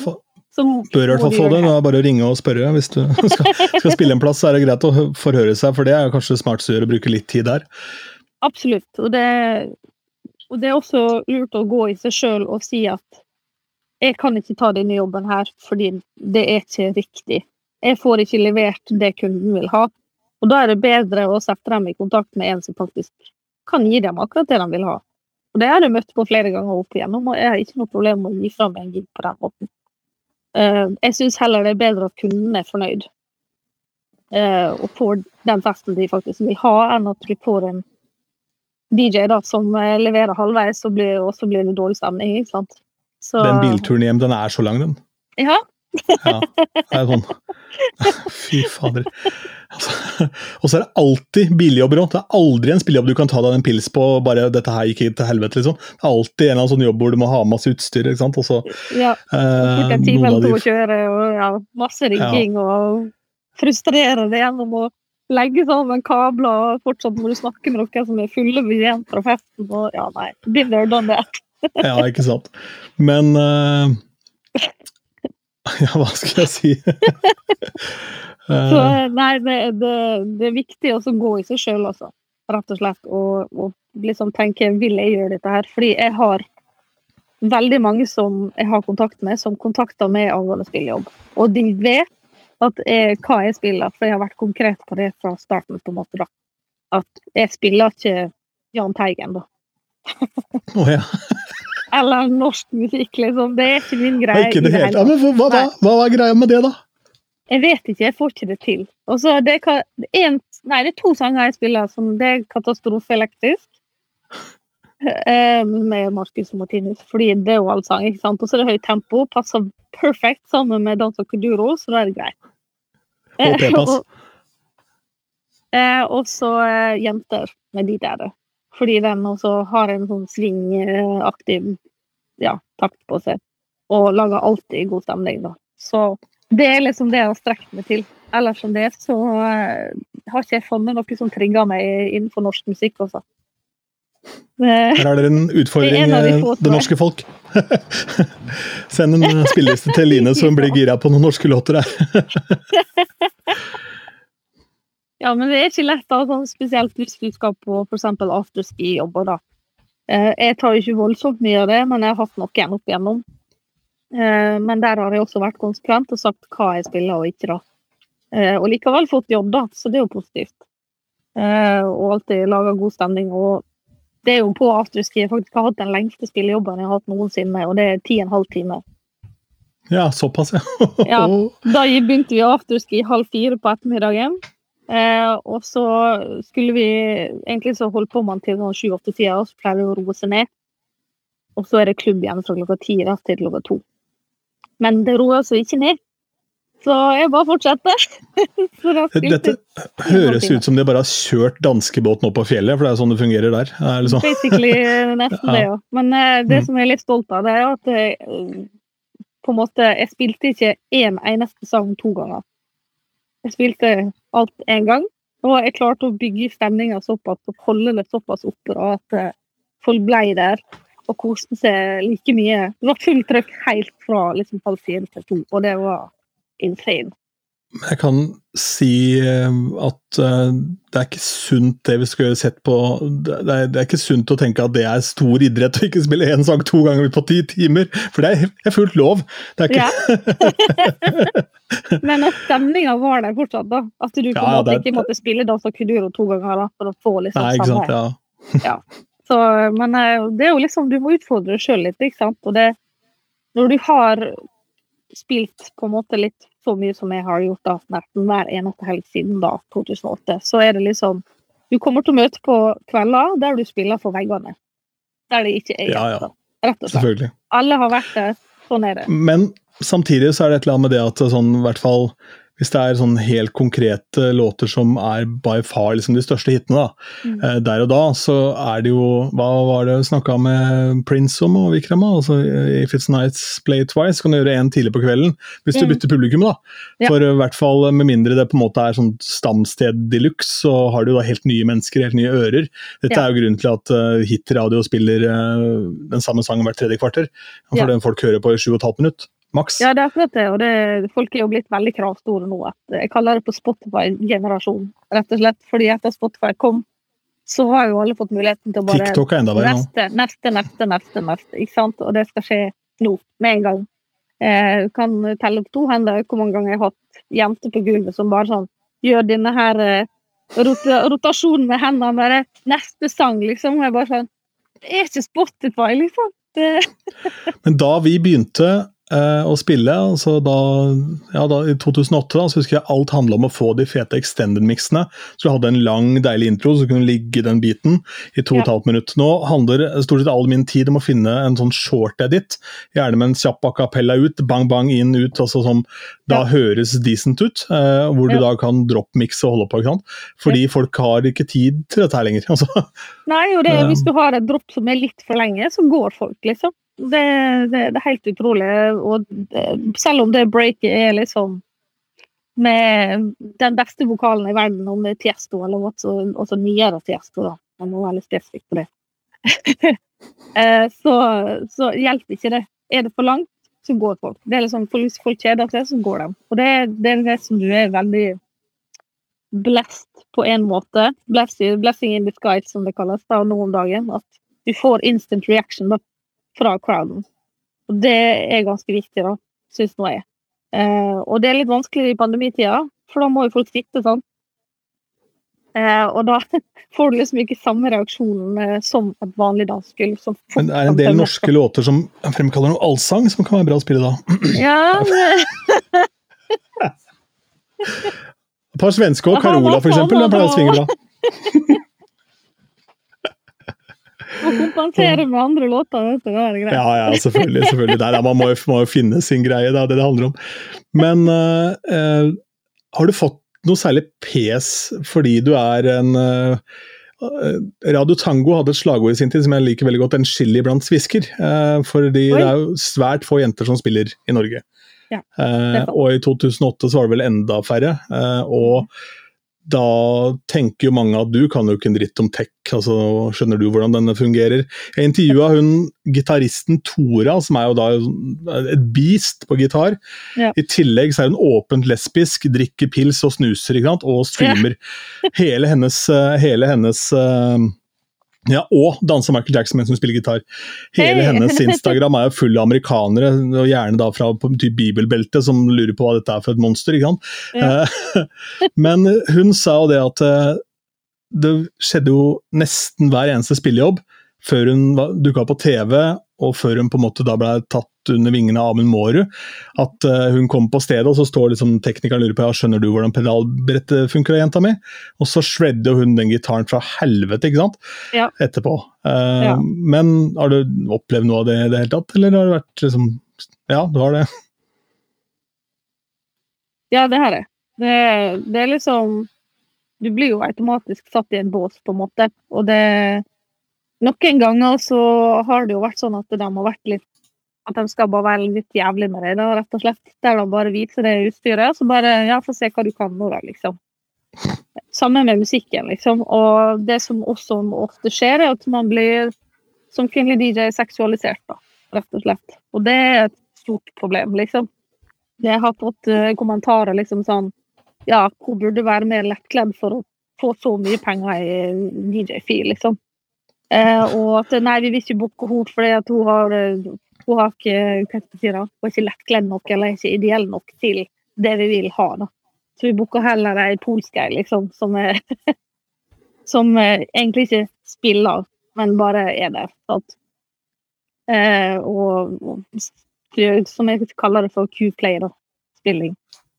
så bør i hvert fall få det. Det er bare å ringe og spørre. Hvis du skal, skal, spille en plass, så er det greit å forhøre seg, for det er kanskje smart å gjøre, å bruke litt tid der. Absolutt. Og det, og det er også lurt å gå i seg sjøl og si at jeg kan ikke ta denne jobben her fordi det er ikke riktig. Jeg får ikke levert det kunden vil ha. Og da er det bedre å sette dem i kontakt med en som faktisk kan gi dem akkurat det de vil ha. Og det har jeg møtt på flere ganger opp igjennom, og jeg har ikke noe problem med å gi fra meg en gig på den måten. Uh, jeg syns heller det er bedre at kunden er fornøyd uh, og får den festen de faktisk vil ha, enn at vi får en DJ da, som uh, leverer halvveis, og så blir det dårlig stemning. ikke sant? Så, den bilturen hjem, den er så lang, den? Ja. Ja, det er sånn Fy fader. Altså, og så er det alltid billigjobber òg. Det er aldri en spillejobb du kan ta deg en pils på bare 'dette her gikk til helvete', liksom. Det er alltid en eller annen sånn jobb hvor du må ha masse utstyr. ikke sant? Og så, ja. Fort en time eller to å kjøre, og ja, masse rigging, ja. og frustrere det gjennom å legge sammen kabler, og fortsatt må du snakke med noen som er fulle igjen fra festen. og ja, nei, been there, done that. ja, ikke sant. Men uh, Ja, hva skal jeg si? Så eh. nei, det, det, det, er viktig å gå i seg sjøl, altså. Rett og slett. Og, og, liksom tenke vil jeg gjøre dette her? Fordi jeg har veldig mange som jeg har kontakt med, som kontakter meg angående spillejobb. Og de vet at jeg, hva jeg spiller, for jeg har vært konkret på det fra starten. på en måte da. At jeg spiller ikke Jahn Teigen, da. oh, ja. Eller norsk musikk, liksom. Det er ikke min greie. Ikke det helt. Ja, men hva, da? hva var greia med det, da? Jeg vet ikke, jeg får ikke det til. Og så det, det er to sanger jeg spiller som det er katastrofeelektrisk. Eh, med Marcus og Martinus, fordi det er jo allsang. ikke sant? Og så er det høyt tempo, passer perfekt sammen med Dans og Kuduro, så da er det greit. Og P-pass. Eh, og så eh, Jenter med de der. Fordi den også har en sånn svingaktiv ja, takt på seg. Og lager alltid god stemning, da. Så det er liksom det jeg har strekt meg til. Ellers som det så uh, har ikke jeg funnet noe som trigger meg innenfor norsk musikk. altså. Her er det en utfordring, det, de det norske folk. Send en spilleliste til Line som blir gira på noen norske låter her. ja, men det er ikke lett, sånn, spesielt hvis du skal på f.eks. afterski-jobber. da. Eh, jeg tar jo ikke voldsomt mye av det, men jeg har hatt noen opp igjennom. Eh, men der har jeg også vært konsekvent og sagt hva jeg spiller og ikke. da. Eh, og likevel fått jobb, da, så det er jo positivt. Og alltid laga god stemning. Og det er jo på afterski jeg faktisk har hatt den lengste spillejobben jeg har hatt noensinne, og det er ti og en halv time. Ja, såpass, ja. ja. Da begynte vi afterski halv fire på ettermiddagen. Eh, og så skulle vi Egentlig så holdt på man til sånn sju-åtte tider, og så pleier vi å roe seg ned. Og så er det klubb igjen fra klokka ti til klokka to. Men det roer altså ikke ned. Så jeg bare fortsetter. Dette høres ut som de bare har kjørt danskebåten opp på fjellet, for det er sånn det fungerer der. Det liksom. Basically nesten det, ja. Men uh, det mm. som jeg er litt stolt av, det er at uh, på en måte, jeg spilte ikke én eneste sang to ganger. Jeg spilte alt én gang, og jeg klarte å bygge stemninga såpass og holde det såpass oppe at uh, folk ble der og koste seg like mye. Det var fullt trøkk helt fra liksom halv fire til to, og det var insane. Jeg kan si eh, at eh, det er ikke sunt det vi skulle sett på Det er, det er ikke sunt å tenke at det er stor idrett å ikke spille én sang to ganger på ti timer, for det er, fullt lov. Det er ikke Ja. Men at stemninga var der fortsatt, da. At du på Ja, måte ikke måtte spille Dansa Kuduro to ganger da, for å få liksom Nei, ikke sant. ja. Ja. Så, men eh, det er jo liksom, du må utfordre deg sjøl litt, ikke sant. Og det, når du har spilt på en måte litt så mye som jeg har gjort da, nesten hver eneste helg siden da, 2008, så er det liksom Du kommer til å møte på kvelder der du spiller for veggene. Der det ikke er Ja, ja. Rett og slett. Selvfølgelig. Alle har vært der. Sånn er det. Men samtidig så er det et eller annet med det at sånn, i hvert fall hvis det er sånn helt konkrete låter som er by far liksom de største hitene, da, Mm. eh, der og da, så er det jo Hva var det snakka med Prince om og Vikram? Altså, If it's nights, play it twice. Kan du gjøre én tidlig på kvelden hvis du bytter publikum, da. Ja. For i hvert fall med mindre det på en måte er sånn stamsted de luxe, så har du da helt nye mennesker, helt nye ører. Dette Ja. er jo grunnen til at uh, hitradio spiller uh, den samme sangen hvert tredje kvarter. For Ja. den folk hører på i sju og et halvt minutt. Maks. Ja, det er akkurat det. Og det, folk er jo blitt veldig kravstore nå. At jeg kaller det på Spotify-generasjon, rett og slett. Fordi etter Spotify kom, så har jo alle fått muligheten til å bare TikTok er enda verre. Neste, neste, neste, neste, neste. Ikke sant? Og det skal skje nå, med en gang. Eh, Du kan telle opp to hender hvor mange ganger jeg har hatt jenter på gulvet som bare sånn gjør denne her eh, rotasjonen med hendene bare Neste sang, liksom. Og jeg bare sånn Det er ikke Spotify, liksom. Det, Men da vi begynte å spille, altså da, ja, da, i 2008, da, så husker jeg alt handla om å få de fete extended-miksene. Så du hadde en lang, deilig intro, så kunne du ligge i den biten i to og et halvt minutt. Nå handler stort sett all min tid om å finne en sånn short edit, gjerne med en kjapp a cappella ut, bang, bang, inn, ut, altså som da Ja. høres decent ut, eh, hvor du da kan droppmikse og holde på, ikke sant. Fordi folk har ikke tid til dette her lenger. altså. Nei, og det, hvis du har et dropp som er litt for lenge, så går folk, liksom. Det, det, det er helt utrolig. Og det, selv om det breaket er liksom med den beste vokalen i verden, om det er Tiesto eller også, også nyere Tiesto, da. Jeg må være litt spesifikk på det. Eh, så, så hjelper ikke det. Er det for langt, så går folk. Det er liksom, Hvis folk kjeder seg, så går de. Og det, det er det som du er veldig blessed på en måte. Blessing, blessing in disguise, som det kalles da, nå om dagen. At du får instant reaction da, fra crowden. Og det er ganske viktig, da, syns nå jeg. Eh, og det er litt vanskelig i pandemitida, for da må jo folk sitte sånn. Eh, og da får du liksom ikke samme reaksjonen eh, som et vanlig dansegulv. Men det er en del norske låter som fremkaller noe allsang, som kan være bra å spille da. Ja, Et par svenske og Carola, for eksempel, Da pleier å svinge bra. Å kompensere med andre låter, vet du, da er det greit. Ja, ja, selvfølgelig. selvfølgelig. Nei, man må jo, må jo finne sin greie, det er det det handler om. Men uh, har du fått noe særlig pes fordi du er en uh, Radio Tango hadde et slagord i sin tid som jeg liker veldig godt, 'en chili blant svisker'. Uh, fordi Oi. det er jo svært få jenter som spiller i Norge. Ja, og i 2008 så var det vel enda færre. Og da tenker jo mange at du kan jo ikke en dritt om tech, altså skjønner du hvordan denne fungerer? Jeg intervjua hun gitaristen Tora, som er jo da et beast på gitar. Ja. I tillegg så er hun åpent lesbisk, drikker pils og snuser, ikke sant? og streamer. Hele hennes, eh, hele hennes eh, ja, og danser Michael Jackson mens hun spiller gitar. Hele Hey. hennes Instagram er jo full av amerikanere, og gjerne da fra typ bibelbeltet, som lurer på hva dette er for et monster. ikke sant? Ja. Eh, Men hun sa jo det at eh, det skjedde jo nesten hver eneste spillejobb før hun dukka opp på TV, og før hun på en måte da ble tatt under vingene av Amund Mårud. At uh, hun kom på stedet, og så står liksom teknikeren lurer på ja, skjønner du hvordan pedalbrettet funker, jenta mi? Og så shredder hun den gitaren fra helvete, ikke sant? Ja. Etterpå. Uh, Ja. Men har du opplevd noe av det i det hele tatt, eller har det vært liksom Ja, du har det. Ja, det har jeg. Det, det er liksom Du blir jo automatisk satt i en bås, på en måte. Og det Noen ganger så har det jo vært sånn at de har vært litt At de skal bare være litt jævlig med deg, da, rett og slett. Der de bare viser det utstyret. Så bare Ja, få se hva du kan nå, da, liksom. Samme med musikken, liksom. Og det som også ofte skjer, er at man blir som kvinnelig DJ seksualisert, da, rett og slett. Og det er et stort problem, liksom. Jeg har fått uh, kommentarer liksom sånn Ja, hun burde være mer lettkledd for å få så mye penger i DJ-fil, liksom. Eh, og at nei, vi vil ikke booke henne fordi at hun har, hun har ikke si hun er ikke lettkledd nok eller ikke ideell nok til det vi vil ha. da. Så vi booker heller ei polsk ei, liksom, som, er, som egentlig ikke spiller, men bare er der. Eh, og, og, som jeg kaller det for Q-play, da. Spilling.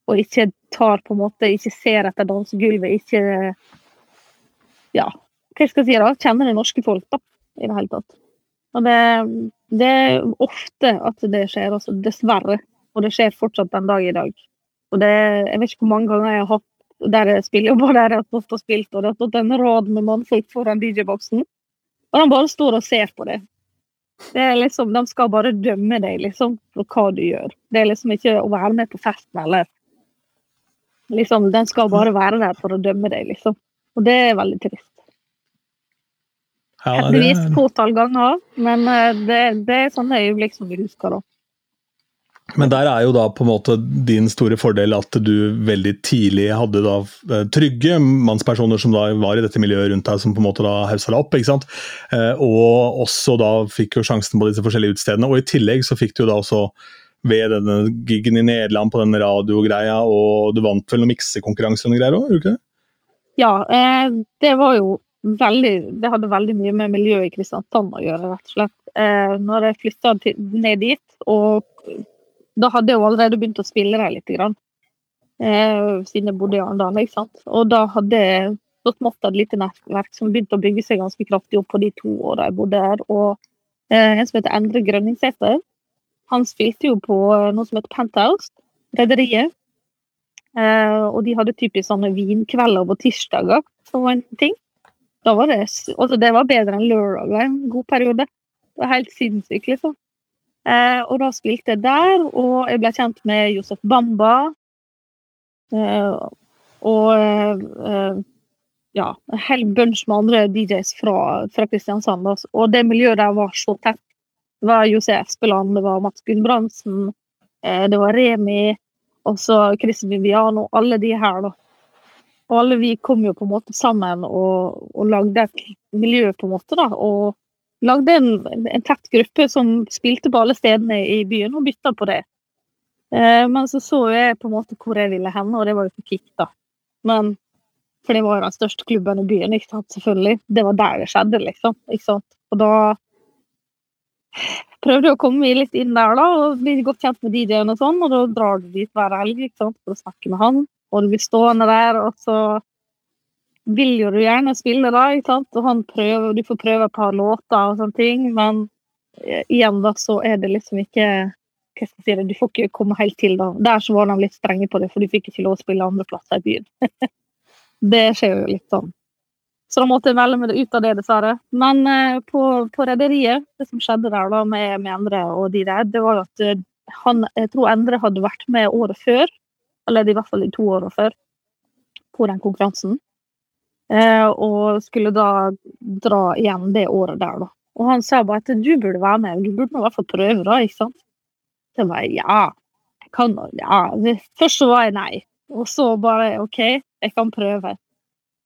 Og ikke tar på en måte Ikke ser etter dansegulvet, ikke Ja, hva skal jeg si da? Kjenner det norske folk, da, i det hele tatt. Og det, det er ofte at det skjer, altså. Dessverre. Og det skjer fortsatt den dag i dag. Og det, jeg vet ikke hvor mange ganger jeg har hatt der jeg spiller, og der jeg har stått og spilt, og det har stått en rad med mannfolk foran DJ-boksen. Og de bare står og ser på det. Det er liksom, De skal bare dømme deg liksom, for hva du gjør. Det er liksom ikke å være med på festen eller liksom, Den skal bare være der for å dømme deg, liksom. Og det er veldig trist. Ja, Heldigvis er- fåtall ganger, men eh, det, det er sånne øyeblikk som vi husker. da. Men der er jo da på en måte din store fordel at du veldig tidlig hadde da eh, trygge mannspersoner som da var i dette miljøet rundt deg, som på en måte da haussa deg opp. ikke sant? Eh, Og også da fikk jo sjansen på disse forskjellige utestedene. Og i tillegg så fikk du da også ved denne gigen i Nederland på den radiogreia, og du vant vel noen miksekonkurranser og greier òg, gjorde du ikke det? Ja, det var jo veldig Det hadde veldig mye med miljøet i Kristiansand å gjøre, rett og slett. Eh, når jeg flytta ned dit, og da hadde jeg jo allerede begynt å spille der litt, grann. Eh, siden jeg bodde i Arendal, ikke sant. Og da hadde jeg så smått et lite nettverk som begynte å bygge seg ganske kraftig opp på de to åra jeg bodde her. Og eh, en som heter Endre Grønningsæter, han spilte jo på eh, noe som heter Penthouse, Rederiet. Eh, og de hadde typisk sånne vinkvelder på tirsdager, som var en ting. Da var det, altså det var bedre enn lørdag en god periode. Det var helt sinnssykt, liksom. Eh, og da spilte jeg der, og jeg ble kjent med Josef Bamba. Eh, og eh, ja, en hel bunch med andre DJs fra, fra Kristiansand. altså. Og det miljøet der var så tett. Det var Jose Espeland, det var Mats Gulbrandsen, eh, det var Remi, og så Chris Viviano, alle de her, da. Og alle vi kom jo på en måte sammen og, og lagde et miljø, på en måte, da. Og lagde en, en tett gruppe som spilte på alle stedene i byen, og bytta på det. Eh, men så så jeg på en måte hvor jeg ville hen, og det var jo på Kick, da. Men For det var jo den største klubben i byen, ikke sant, selvfølgelig. Det var der det skjedde, liksom. Ikke sant? Og da prøvde jeg å komme litt inn der, da, og bli godt kjent med DJ-en og sånn, og da drar du dit hver helg ikke sant, for å snakke med han. Og du blir stående der, og så vil jo du gjerne spille, da, ikke sant? og han prøver, du får prøve et par låter og sånne ting, men eh, igjen da, så er det liksom ikke hva skal jeg si det, Du får ikke komme helt til, da. Der så var de litt strenge på det, for du fikk ikke lov å spille andre plasser i byen. det skjer jo litt sånn. Så da måtte jeg melde meg ut av det, dessverre. Men eh, på, på Rederiet, det som skjedde der da med, med Endre og de der, det var at eh, han, jeg tror Endre hadde vært med året før, eller i hvert fall i to år før, på den konkurransen. Eh, og skulle da dra igjen det året der, da. Og han sa bare at du burde være med, du burde nå i hvert fall prøve, da, ikke sant. Så jeg bare ja, jeg kan nå, ja. Først så var jeg nei, og så bare OK, jeg kan prøve.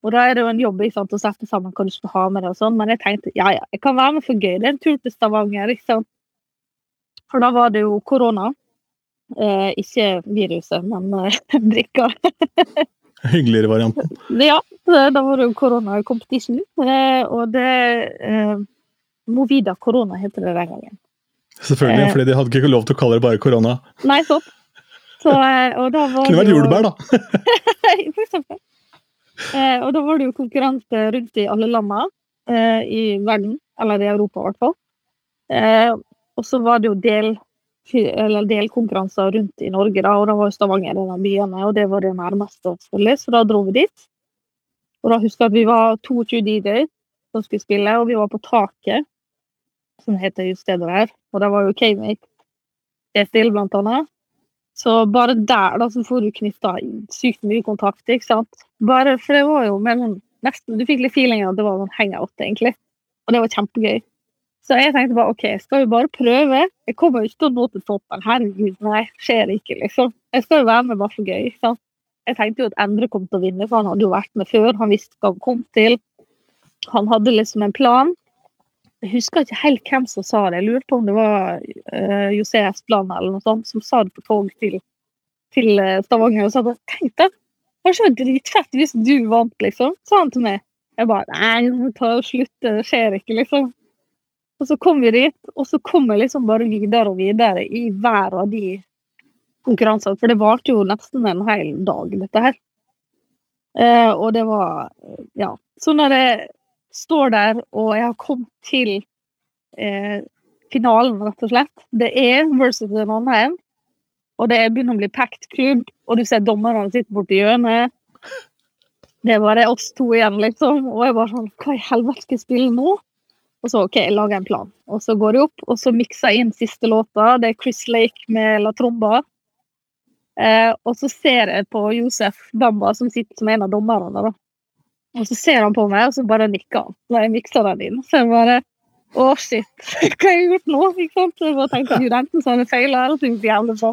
Og da er det jo en jobb ikke sant, å sette sammen hva du skal ha med deg og sånn, men jeg tenkte ja ja, jeg kan være med for gøy. Det er en tur til Stavanger, ikke sant. For da var det jo korona. Eh, ikke viruset, men eh, drikka. Hyggeligere varianten. Ja, da var det korona competition, eh, og det eh, Movida korona heter det den gangen. Selvfølgelig, Eh. fordi de hadde ikke lov til å kalle det bare korona. Nei, stopp. Så, eh, og da var Kunne vært jo- jordbær, da. for eksempel. Eh, og da var det jo konkurranse rundt i alle landene eh, i verden, eller i Europa i hvert fall. Eh, og så var det jo del, eller delkonkurranser rundt i Norge, da, og da var Stavanger en av byene, og det var det nærmeste, selvfølgelig, så da dro vi dit. Og da husker jeg at vi var 22 DJ som skulle spille, og vi var på taket, som heter just det der, og det var jo K-Make stille, blant annet. Så bare der da, så får du knytta sykt mye kontakt, ikke sant. Bare, for det var jo mellom nesten, Du fikk litt feeling av at det var en hangout, egentlig. Og det var kjempegøy. Så jeg tenkte bare OK, skal jo bare prøve. Jeg kommer jo ikke til å nå til toppen. Herregud, nei, skjer ikke, liksom. Jeg skal jo være med bare for gøy. sant? Jeg tenkte jo at Endre kom til å vinne, for han hadde jo vært med før. Han visste hva han kom til. Han hadde liksom en plan. Jeg husker ikke helt hvem som sa det. Jeg lurte på om det var uh, José Espland eller noe sånt, som sa det på tog til, til eh, Stavanger. Og sa bare tenk deg, det var dritfett hvis du vant, liksom. Sa han til meg. Jeg bare nei, må ta og slutte, det skjer ikke, liksom. Og så kom vi dit, og så kom jeg liksom bare videre og videre i hver av de konkurransene. For det varte jo nesten en hel dag, dette her. Eh, og det var Ja. Så når jeg står der, og jeg har kommet til eh, finalen, rett og slett Det er versus Ranheim, og det begynner å bli packed klubb, og du ser dommerne sitter borti hjørnet. Det er bare oss to igjen, liksom. Og jeg bare sånn Hva i helvete skal jeg spille nå? Og så OK, jeg lager en plan. Og så går jeg opp, og så mikser jeg inn siste låta. Det er Chris Lake med La Tromba. Eh, og så ser jeg på Josef Bamba, som sitter som en av dommerne. da. Og så ser han på meg, og så bare nikker han når jeg mikser den inn. Så jeg bare Å, shit, hva har jeg gjort nå? Ikke sant? Så jeg bare tenkte at enten så hadde jeg feila, eller så er det jævlig bra.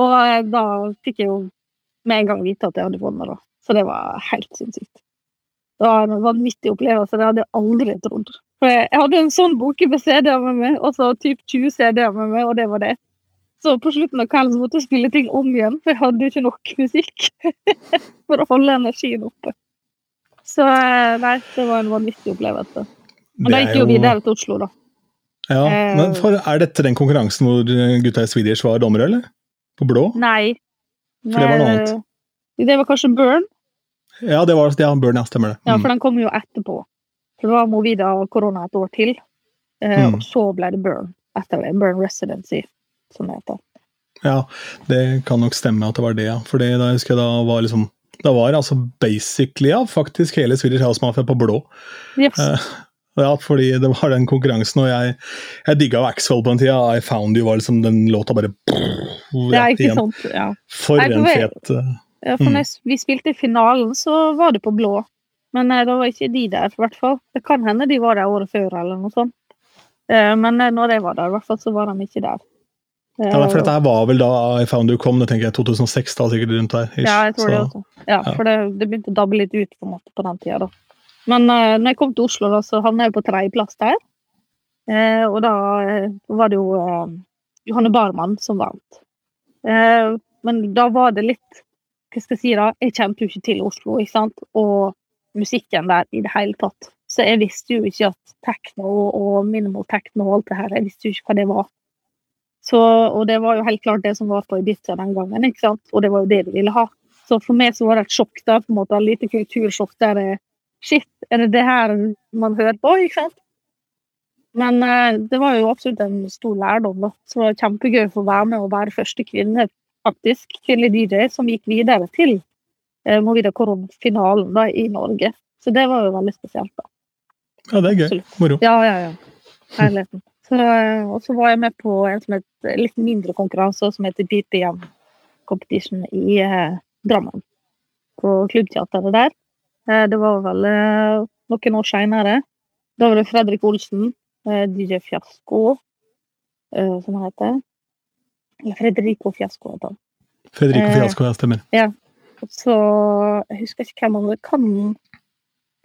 Og eh, da fikk jeg jo med en gang vite at jeg hadde vunnet, da. Så det var helt sinnssykt. Det var en vanvittig opplevelse. Det hadde jeg aldri trodd. For jeg hadde en sånn bunke med CD-er med meg, og så typ 20 CD-er med meg, og det var det. Så på slutten av kvelden måtte jeg spille ting om igjen, for jeg hadde jo ikke nok musikk for å holde energien oppe. Så eh, nei, det var en vanvittig opplevelse. Men da gikk jo videre til Oslo, da. Ja, men for, Er dette den konkurransen hvor gutta i Swedish var dommere, eller? På blå? Nei. For det var noe annet. Det var kanskje Burn? Ja, det var ja, Burn, ja, stemmer det. Ja, Mm. for den kom jo etterpå. For det var Movida og korona et år til. Eh, Mm. Og så ble det Burn etter det. Burn Residency, som det heter. Ja, det kan nok stemme at det var det, ja. For da husker jeg da var liksom Da var altså basically, ja, faktisk hele Swedish House Mafia på blå. Yes. Eh, Ja, fordi det var den konkurransen, og jeg, jeg digga jo Axwell på den tida. I Found You var liksom den låta bare ja, ikke igjen. sant. Ja. For en fet eh, Ja, for Mm. vi spilte i finalen, så var det på blå. Men eh, da var ikke de der, i hvert fall. Det kan hende de var der året før, eller noe sånt. Eh, men eh, når jeg var der, i hvert fall, så var de ikke der. Eh, Ja, for dette her var vel da I Found You kom, det tenker jeg 2006, da sikkert rundt der. ish. Ja, jeg tror det også. Ja, ja. For det, det begynte å dabbe litt ut på en måte på den tida, da. Men uh, når jeg kom til Oslo, da, så havna jeg på tredjeplass der. Eh, og da eh, var det jo eh, Johanne Barmann som vant. Eh, men da var det litt Hva skal jeg si, da? Jeg kjente jo ikke til Oslo, ikke sant? Og musikken der i det hele tatt. Så jeg visste jo ikke at tekno og minimal techno og alt det her, jeg visste jo ikke hva det var. Så, og det var jo helt klart det som var på Ibiza den gangen, ikke sant? og det var jo det vi ville ha. Så for meg så var det et sjokk der, på en måte, et lite kultursjokk der Shit, er det det her man hører på, ikke sant? Men eh, det var jo absolutt en stor lærdom, da. Så det var kjempegøy å få være med og være første kvinne, faktisk, kvinnelig DJ, som gikk videre til eh, Movida Koron-finalen da, i Norge. Så det var jo veldig spesielt, da. Ja, det er gøy. Absolutt. Moro. Ja, ja, ja. Herligheten. Så, eh, og så var jeg med på en som het litt mindre konkurranse, som heter BPM Competition i eh, Drammen. På klubbteateret der. Eh, det var vel eh, noen år seinere. Da var det Fredrik Olsen, eh, DJ Fiasko, eh, som han heter. Eller Fredrico Fiasko, heter han. Fredrico Eh, Fiasco, ja, stemmer. Og så Jeg husker ikke hvem han kan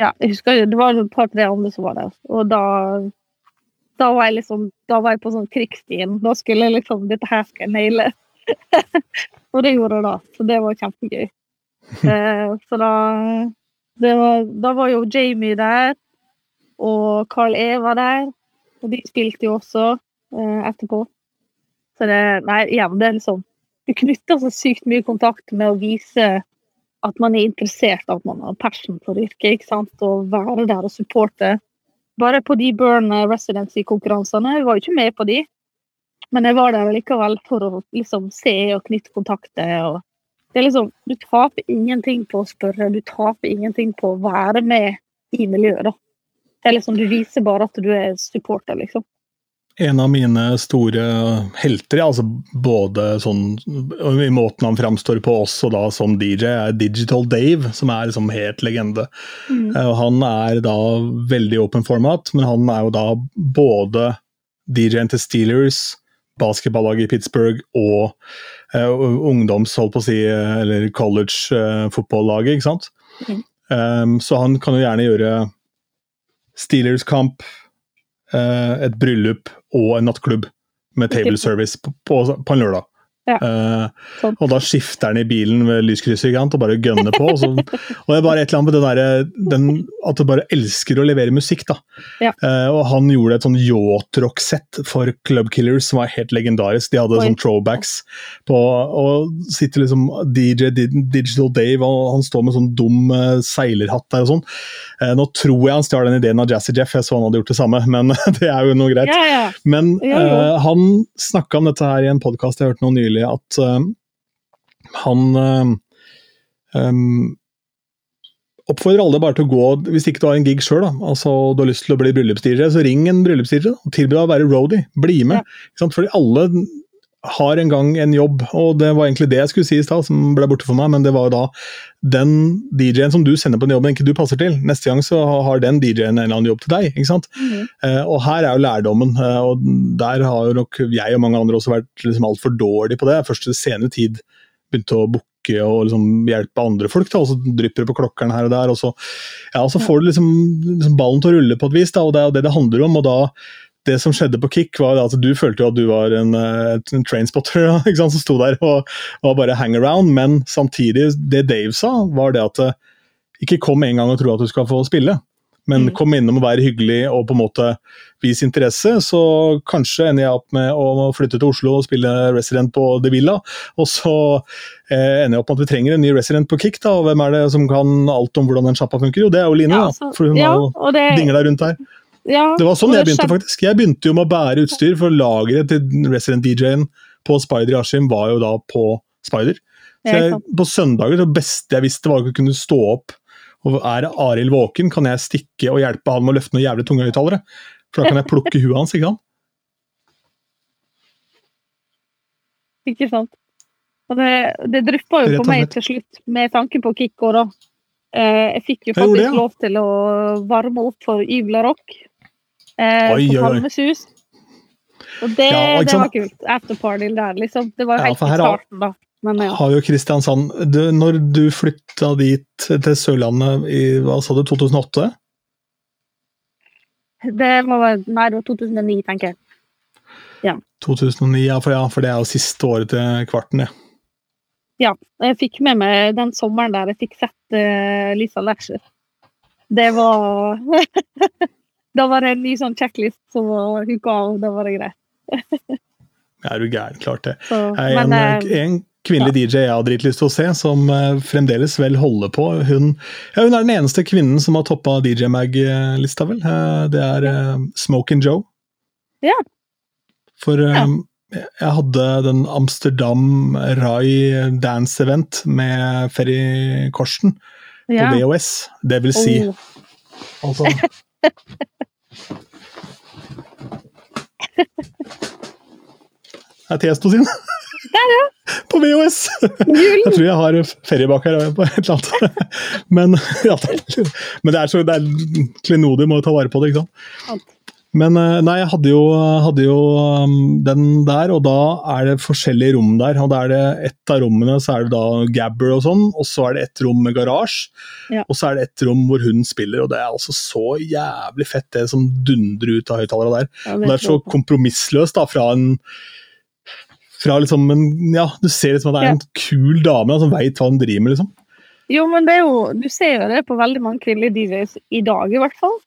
Ja, jeg husker det var et par-tre andre som var der. Og da da var jeg liksom Da var jeg på sånn krigsstien. Da skulle jeg liksom Dette her skal jeg naile. og det gjorde jeg da. Så det var kjempegøy. Eh, så da det var, Da var jo Jamie der, og Carl E var der. Og de spilte jo også eh, etterpå. Så det Nei, igjen, det er liksom Du knytter så sykt mye kontakt med å vise at man er interessert, at man har passion for yrket, ikke sant, og være der og supporte. Bare på de Burn Residency-konkurransene, jeg var jo ikke med på de, men jeg var der likevel for å liksom se og knytte kontakter. og det er liksom, Du taper ingenting på å spørre, du taper ingenting på å være med i miljøet. da. Det er liksom, Du viser bare at du er supporter, liksom. En av mine store helter, ja, altså både sånn i måten han framstår på også da som DJ, er Digital Dave, som er liksom helt legende. Mm. Eh, Han er da veldig open format, men han er jo da både DJ-en til Steelers, basketballaget i Pittsburgh og uh, ungdoms, holdt på å si, eh, eller college-fotballaget, ikke sant. Mm. Um, så han kan jo gjerne gjøre Steelers-kamp, uh, et bryllup og en nattklubb med table service på, på, på en lørdag. Ja. Sånn. og da skifter han i bilen med lyskrysset og bare gønner på. Og, så, og det er bare et eller annet med der, den, at du bare elsker å levere musikk. da. Ja. Uh, og han gjorde et sånn yacht-rock-sett for Club Killers som var helt legendarisk. De hadde Oi. sånn throwbacks på Og sitter liksom DJ Digital Dave, og han står med sånn dum uh, seilerhatt der og sånn. Nå tror jeg han stjal den ideen av Jazzy Jeff, jeg så han hadde gjort det samme, men det er jo noe greit. Ja, ja. Men han snakka om dette her i en podkast jeg hørte nå nylig, at eh, han em, oppfordrer alle bare til å gå, hvis ikke du har en gig sjøl, altså du har lyst til å bli bryllupsdj, så ring en bryllupsdj og tilby deg å være roadie. Bli med. Sant? Fordi alle har en gang en jobb, og det var egentlig det jeg skulle si i stad, som ble borte for meg, men det var jo da den DJ-en som du sender på den ikke du passer til, neste gang så har den DJ-en en eller annen jobb til deg. ikke sant? Mhm. Eh, og her er jo lærdommen, eh, og der har jo nok jeg og mange andre også vært liksom altfor dårlige på det. Først i senere tid begynte å booke og liksom hjelpe andre folk, da, og så drypper det på klokkeren her og der. og Så, ja, så får du liksom, liksom ballen til å rulle på et vis, da, og det er jo det det handler om. og da det som skjedde på Kick, var at du følte jo at du var en, eh, en trainspotter ikke sant, som sto der og, var bare hang around, men samtidig, det Dave sa, var det at eh, ikke kom en gang og tro at du skal få spille, men Mm. kom innom og være hyggelig og på en måte vise interesse. Så kanskje ender jeg opp med å flytte til Oslo og spille Resident på The Villa, og så eh, ender jeg opp med at vi trenger en ny Resident på Kick. da, og Hvem er det som kan alt om hvordan den sjappa funker? Jo, det er jo Line, Ja, da, for hun ja, har jo det, dingla rundt her. Ja, Det var sånn jeg begynte, faktisk. Jeg begynte jo med å bære utstyr, for lageret til Resident-DJ-en på Spider i Askim var jo da på Spider. Så jeg, på søndager det beste jeg visste var å kunne stå opp, og er Arild våken, kan jeg stikke og hjelpe han med å løfte noen jævlig tunge høyttalere. For da kan jeg plukke huet hans, ikke sant. Ikke sant. Og det, det dryppa jo på meg til slutt, med tanke på kick òg, da. Eh, jeg fikk jo faktisk det, ja. lov til å varme opp for Yvla Rock eh, Oi, oi, hus. Palmesus. Og det, Ja, det var kult. Afterparty der, liksom. Det var jo helt ja, i starten, da. Men ja. Har jo Kristiansand du, Når du flytta dit til Sørlandet i hva sa du, 2008? Det var være Nei, det var 2009, tenker jeg. 2009, ja for, ja, for det er jo siste året til kvarten, det. Ja. Jeg fikk med meg den sommeren der jeg fikk sett uh, Lisa Lasher. Det var Da var det en ny sånn checklist som var hooka av, da var det greit. Er du gæren, klart det. Så, Nei, men en, eh, en kvinnelig DJ jeg har dritlyst til å se, som eh, fremdeles vel holder på. Hun, ja, hun er den eneste kvinnen som har toppa DJ Mag-lista, vel. Eh, Det er uh, Smokin' Joe. Ja. For Ja. jeg hadde den Amsterdam Rai Dance Event med Ferry Korsten på ja. VHS. Det vil si Oh, altså er Tiesto sin. På VHS! Jul! Jeg tror jeg har ferie bak her på et eller annet. Men, ja, men det er så det er klenodig, må jo ta vare på det, ikke sant. Men eh, nei, jeg hadde jo, hadde jo um, den der, og da er det forskjellige rom der. og da er det Et av rommene så er det da Gabber og sånn, og så er det et rom med garasje. Ja. Og så er det et rom hvor hun spiller, og det er altså så jævlig fett, det som dundrer ut av høyttalerne der. Ja, det er så kompromissløst da, fra en fra liksom en, ja, Du ser liksom at det er en kul dame som veit hva hun driver med. liksom. Jo, men det er jo, du ser jo det på veldig mange kvinnelige DJs i dag, i hvert fall.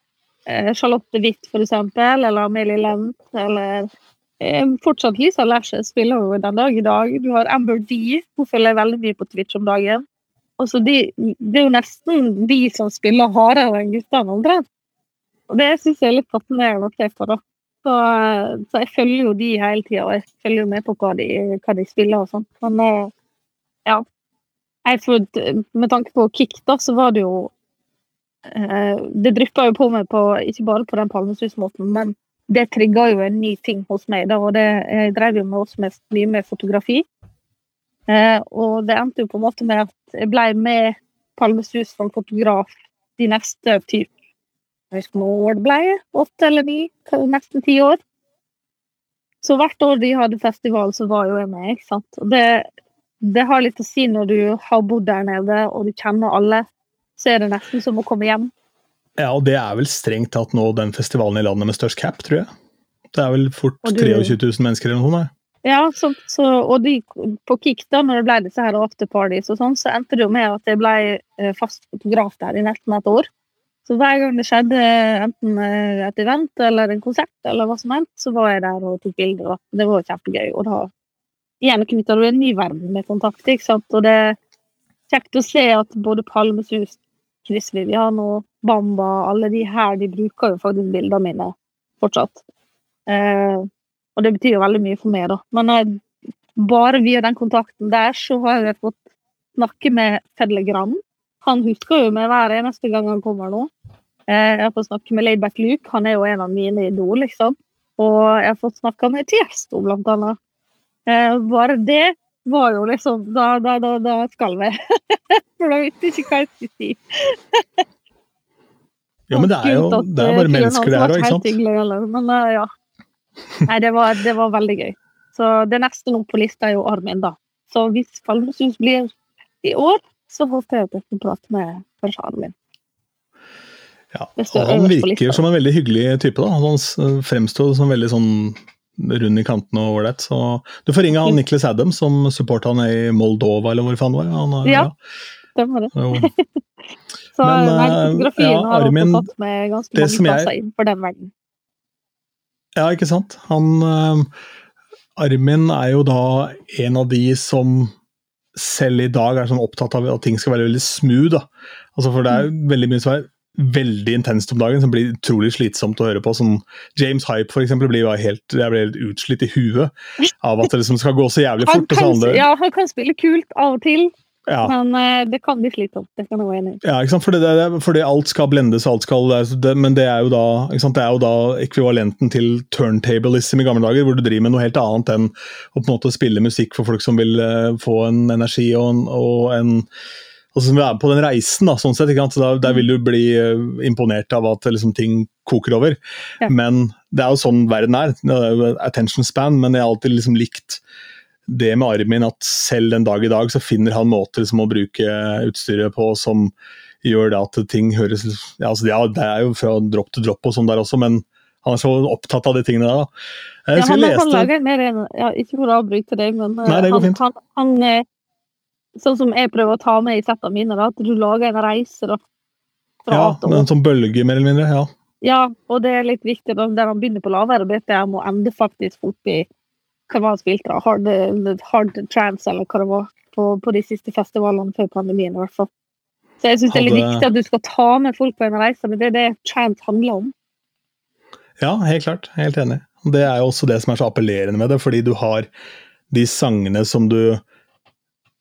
Eh, Charlotte Witt, for eksempel, eller Amelie Lent, eller eh, Fortsatt Lisa Lashes spiller jo den dag i dag. Du har Amber D, hun følger veldig mye på Twitch om dagen. Altså, de, det er jo nesten de som spiller hardere enn guttene, omtrent. Og det syns jeg er litt fascinerende å se på, da. Så, eh, så jeg følger jo de hele tida, og jeg følger jo med på hva de, hva de spiller og sånn. Men eh, ja. Jeg tror, med tanke på kick, da, så var det jo eh, Det dryppa jo på meg på, ikke bare på den Palmesus-måten, men det trigga jo en ny ting hos meg. Da, og det, jeg drev jo med også med, mye med fotografi. Eh, og det endte jo på en måte med at jeg ble med Palmesus som fotograf de neste typ, vet ikke hvor det ble, åtte eller ni, nesten ti år. Så hvert år de hadde festival, så var jo jeg med. ikke sant? Og det, det har litt å si når du har bodd der nede og du kjenner alle. Så er det nesten som å komme hjem. Ja, og det er vel strengt tatt nå den festivalen i landet med størst cap, tror jeg. Det er vel fort du- 23 000 mennesker eller noe sånt. Ja, så, så, og de, på Kik, da når det ble disse her afterparties og sånn, så endte det jo med at jeg ble eh, fast fotograf der i nesten et år. Så hver gang det skjedde enten eh, et event eller en konsert, eller hva som helst, så var jeg der og tok bilder. Det var kjempegøy. Og da igjen knytta du en ny verden med kontakt. ikke sant? Og det er kjekt å se at både Palmesus, Chris Vivian og Bamba, alle de her, de bruker jo faktisk bildene mine fortsatt. Eh, og det betyr jo veldig mye for meg, da. Men jeg, bare via den kontakten der, så har jeg fått snakke med Fedlegram. Han husker jo meg hver eneste gang han kommer nå. Eh, jeg har fått snakke med Laidback Luke, han er jo en av mine idol, liksom. Og jeg har fått snakka med Tiesto, blant annet. Eh, bare det var jo liksom Da, da, da, da skal vi. For da visste jeg ikke hva jeg skulle si. Ja, men det er jo det er eh, bare fyren mennesker det her òg, ikke sant? hyggelig, Men eh, ja. Nei, det var, det var veldig gøy. Så det neste nå på lista er jo Armin, da. Så hvis Falmesus blir i år, så holdt jeg opp får prate med faren min. Ja. Det Han virker som en veldig hyggelig type. da. Han s- fremstår som veldig sånn rund i kantene og ålreit. Så du får ringe han Nicholas Adams, som supporter han i Moldova, eller hvor faen det var. Han, er- Ja. Stemmer det. Så Men, nei, eh, fotografien ja, har Armin, fått tatt med ganske mange som jeg- inn for den verden. Ja, ikke sant. Han eh, Armin er jo da en av de som selv i dag er sånn opptatt av at ting skal være veldig smooth. Altså, for det er veldig mye som er veldig intenst om dagen, som blir utrolig slitsomt å høre på. Sånn James Hype for eksempel, blir helt, jeg blir helt utslitt i huet av at det liksom skal gå så jævlig Han fort. så kan, ja, han kan spille kult av og til, ja. men eh, det kan bli slitsomt. Det kan jeg enig. Ja, ikke sant? Fordi, det, fordi alt skal blendes, alt skal det, men det er, jo da, det er jo da ekvivalenten til turntablism i gamle dager, hvor du driver med noe helt annet enn å på en måte spille musikk for folk som vil eh, få en energi og en, og en altså som vi er på den reisen. da, sånn sett? Så da, Der vil du bli eh, imponert av at liksom, ting koker over. Ja. Men det er jo sånn verden er. Det er jo attention span, men jeg har alltid liksom likt det med Armin at selv den dag i dag så finner han måter som å bruke utstyret på som gjør det at ting høres ja, altså, ja, Det er jo fra dropp til dropp og sånn der også, men han er så opptatt av de tingene der. da. Jeg Ja, han, jeg han leste lager mer enn ja, Ikke for å avbryte deg, men eh, Nei, går han, han, han eh, Sånn som jeg prøver å ta med i settene mine, da, at du lager en reise da, fra ja, en sånn bølge, mer eller mindre. ja. Ja, og det er litt viktig da, der han begynner på lavere BPM og ender faktisk opp i hva var han spilte da? Hard, hard trance, eller hva det var, på, på de siste festivalene før pandemien. i hvert fall. Så jeg syns det er litt viktig at du skal ta med folk på en reise, men det er det trance handler om. Ja, helt klart. Helt enig. Det er jo også det som er så appellerende med det, fordi du har de sangene som du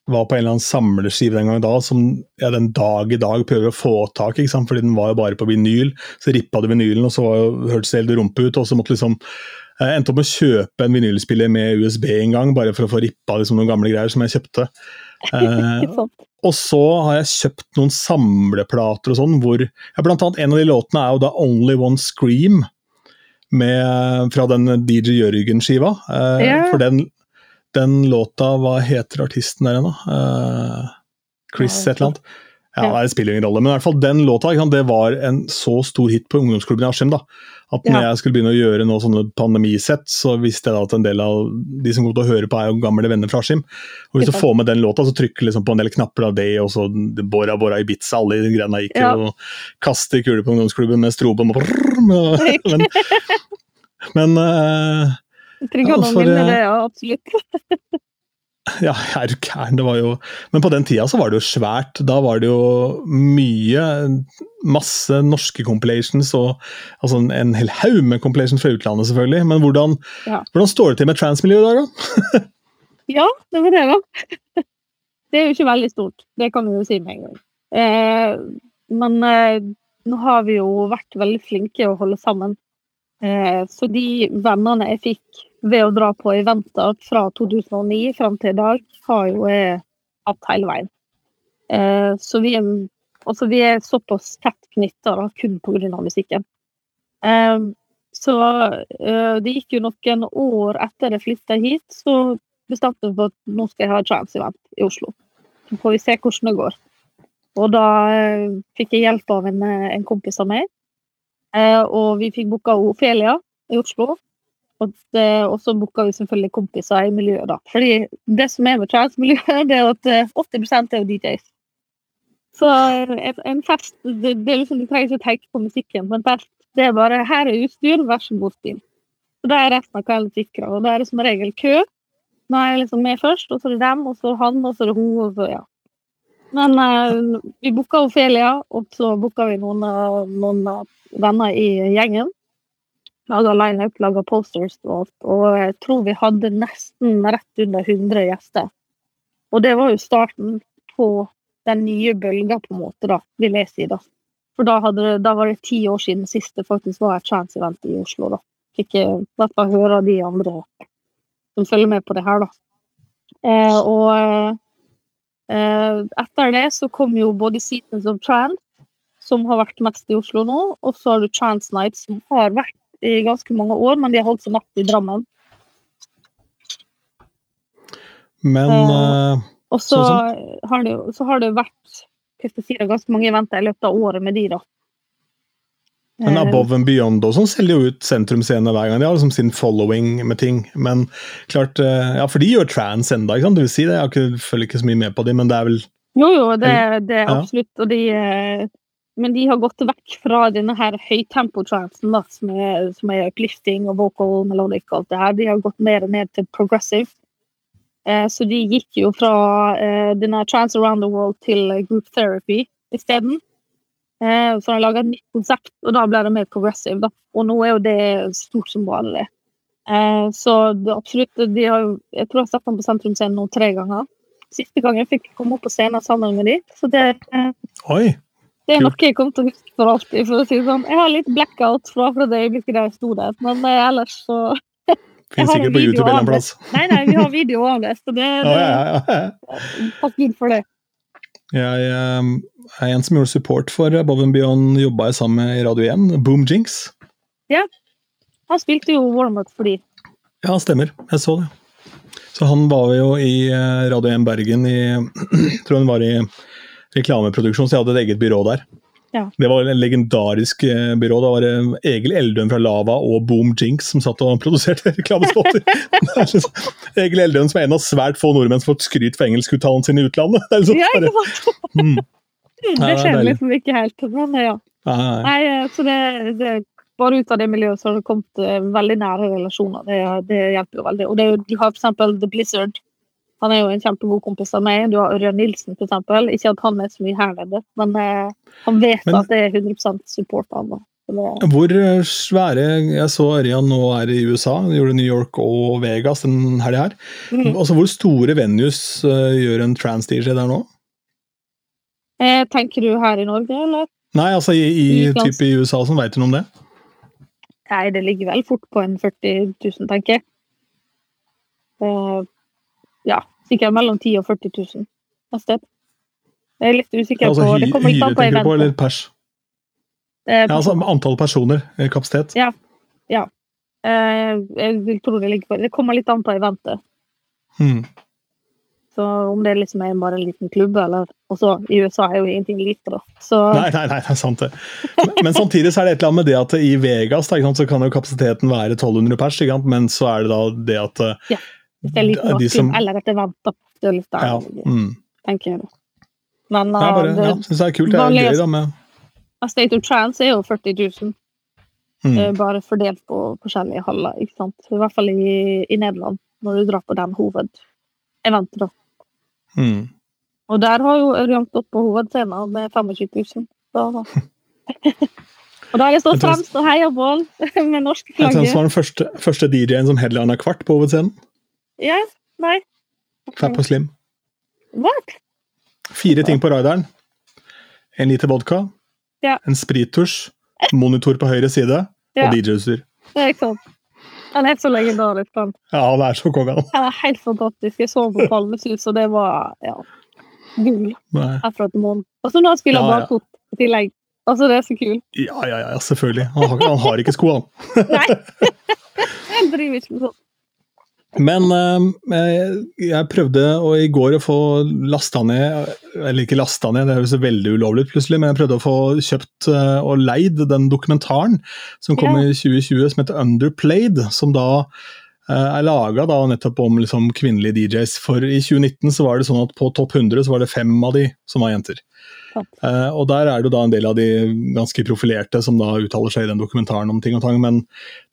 var på en eller annen samleskive den gang da, som jeg den dag i dag prøver å få tak i, fordi den var jo bare på vinyl. Så rippa du vinylen, og så var jo, hørtes det helt rumpe ut. og så måtte liksom jeg endte opp med å kjøpe en vinylspiller med USB en gang, bare for å få rippa liksom, noen gamle greier som jeg kjøpte. Eh, og så har jeg kjøpt noen samleplater og sånn, hvor ja, Blant annet en av de låtene er jo da Only One Scream, med, fra den DJ Jørgen-skiva. Eh, yeah. For den, den låta, hva heter artisten der igjen, da? Eh, Chris et eller annet. Ja. Det spiller ingen rolle, men i hvert fall den låta sant, det var en så stor hit på ungdomsklubben i Askim. da, At når Ja. jeg skulle begynne å gjøre noe sånne pandemisett, så visste jeg da at en del av de som kom til å høre på, er jo gamle venner fra Askim. Og hvis du får med den låta, så trykker liksom på en del knapper av det, og så Bora Bora Ibiza, alle de greiene gikk Ja. og kaster kuler på ungdomsklubben med stroben og Men, men uh, Trygg Ja, noen for, minner, eh, det, ja, absolutt. Ja, er du gæren, det var jo Men på den tida så var det jo svært. Da var det jo mye Masse norske compilations og altså en, hel haug med compilations fra utlandet, selvfølgelig. Men hvordan, Ja. hvordan står det til med transmiljøet i dag, da? Ja, det var det, da. Det er jo ikke veldig stort, det kan vi jo si med en gang. Eh, men eh, nå har vi jo vært veldig flinke å holde sammen. Eh, så de vennene jeg fikk ved å dra på eventer fra 2009 fram til i dag, har jo jeg hatt hele veien. Eh, så vi er, altså vi er såpass tett knytta kun pga. musikken. Eh, så eh, det gikk jo noen år etter jeg flytta hit, så bestemte jeg for at nå skal jeg ha Chance Event i Oslo. Så får vi se hvordan det går. Og da eh, fikk jeg hjelp av en, eh, en kompis av meg. Eh, og vi fikk booka Ofelia i Oslo. Og, så booka vi selvfølgelig kompiser i miljøet, da. Fordi det som er med trans-miljøet, det er at eh, 80 er jo DJs. Så eh, en, fest det, det er liksom, Du trenger ikke tenke på musikken på en fest. Det er bare 'her er utstyr, vær så god, still'. Så da er resten av kvelden sikra. Og da er det som regel kø. Nå er jeg liksom med først, og så er det dem, og så er det han, og så er det hun, og så ja. Men eh, vi booka Ofelia, og så booka vi noen, av- noen av venner i gjengen. Laga lineup, laga posters og alt. Og jeg tror vi hadde nesten rett under 100 gjester. Og det var jo starten på den nye bølga, på en måte, da, vil jeg si. da. For da, hadde, da var det ti år siden sist det faktisk var et chance-event i Oslo. da. Fikk jeg i hvert fall høre de andre som følger med på det her, da. Eh, og eh, etter det så kom jo både Seatons of Trans, som har vært mest i Oslo nå, og så har du Trans Night, som har vært i ganske mange år, men de har holdt seg natt i Drammen. Men Eh, eh, Og så, Sånn har det, så har det vært si, ganske mange eventer i løpet av året med de, da. Men Eh, Above and Beyond og sånn selger jo ut sentrumsscene hver gang. De har liksom sin following med ting. Men klart, eh, ja, for de gjør trans enda, ikke sant? Det vil si det. Jeg følger ikke så mye med på de, men det er vel Jo, jo, det, det er absolutt. Og de, men de har gått vekk fra denne her høytempo-transen, som er, som er uplifting og vocal melodic og alt det her. De har gått mer ned til progressive. Eh, så de gikk jo fra eh, denne Trans Around the World til group therapy isteden. Eh, så de har laga et nytt konsept, og da ble det mer progressive. Da. Og nå er jo det stort som vanlig. Eh, så det, absolutt, de har jeg tror jeg har sett dem på Sentrumsscenen nå tre ganger. Siste gangen fikk jeg komme opp på scenen sammen med de. Så det, eh, Oi! Det er noe jeg kommer til å huske for alltid. for å si sånn. Jeg har litt blackout fra akkurat det øyeblikket der jeg sto der, men eh, ellers så har sikkert på YouTube en eller annen plass. Nei, nei, vi har video avlest, så det, det ja, ja, ja. pass Gud for det. Jeg jeg er en som gjorde support for Above and Beyond, jobba jeg sammen med i Radio 1, Boom Jinx. Han spilte jo warm-up for de. Ja, stemmer. Jeg så det. Så han var jo i eh, Radio 1 Bergen i tror han var i reklameproduksjon, så jeg hadde et eget byrå der. Ja. Det var en legendarisk eh, byrå. Da var det Egil Eldøen fra Lava og Boom Jinx som satt og produserte reklamespotter. Er liksom- Egil Eldøen som er en av svært få nordmenn som har fått skryt for engelskuttalen sin i utlandet. Det er liksom Ja, ikke sant? mm. Det er skjer liksom ikke helt. Men ja. Nei, nei, nei. Nei, eh, så det, det bare ut av det miljøet så har det kommet eh, veldig nære relasjoner. Det, det hjelper jo veldig. Og det, du har eksempel The Blizzard. Han er jo en kjempegod kompis av meg. Du har Ørjan Nilsen, eksempel. Ikke at han er så mye her nede, men eh, han vet Men- at det er 100 support av ham. Hvor eh, svære Jeg så Ørjan nå er i USA, han gjorde New York og Vegas den helga her. Mm. Altså, hvor store venues uh, gjør en trans-DJ der nå? Eh, Tenker du her i Norge, eller? Nei, altså i, i, I, typ i USA, sånn, veit du noe om det? Nei, det ligger vel fort på en 40 000, tenker jeg. Eh, ja, sikkert mellom 10 og 40 000 et sted. Jeg er litt usikker Altså på Det kommer litt an på du på, eller pers? Eh, Ja, altså antall personer, eh, kapasitet. Ja. Eh, jeg vil tro det ligger på Det kommer litt an på eventet. Hmm. Så om det liksom er bare en liten klubb, eller Og så i USA er jo ingenting lite, da. Så Nei, nei, nei, det er sant det. Men, men samtidig så er det et eller annet med det at i Vegas da, sant, så kan jo kapasiteten være 1200 pers, sant? men så er det da det at eh, hvis det er liten de som- eller da. Det er litt der, Ja. Mm. tenker jeg. Men Jeg eh, bare, det, ja, syns det er kult. Det er gøy da med State of Trance er jo 40 000. mm. eh, bare fordelt på forskjellige haller. ikke sant? I hvert fall i, i Nederland, når du drar på den hovedeventet. da. Mm. Og der har jo Ørjan stått på hovedscenen med 25 000. Da, og da har jeg stått fremst og heia på han med norske Jeg tror han var den første, første DJ-en som headlina kvart på hovedscenen. Ja, nei. Fat på Slim. What? Fire ting på rideren. En liter vodka, Ja. en sprittusj, monitor på høyre side Ja. og DJ-utstyr. Det er. Han er så legendarisk. Han. Ja, han er så konge, han. han er helt fantastisk. Jeg så på Palmesus, og det var ja, gull herfra til månen. Og så når han spiller Ja, bakfot i tillegg. Altså, det er så kult. Ja, ja, ja, selvfølgelig. Han har, han har ikke sko, han. Nei! Jeg driver ikke med sånt. Men eh, jeg prøvde å, i går å få lasta ned Eller ikke lasta ned, det høres veldig ulovlig ut plutselig, men jeg prøvde å få kjøpt eh, og leid den dokumentaren som kom Ja. i 2020 som heter Underplayed. Som da eh, er laga nettopp om liksom, kvinnelige DJs. For i 2019 så var det sånn at på topp 100 så var det fem av de som var jenter. Eh, og der er det da en del av de ganske profilerte som da uttaler seg i den dokumentaren om ting og tang, men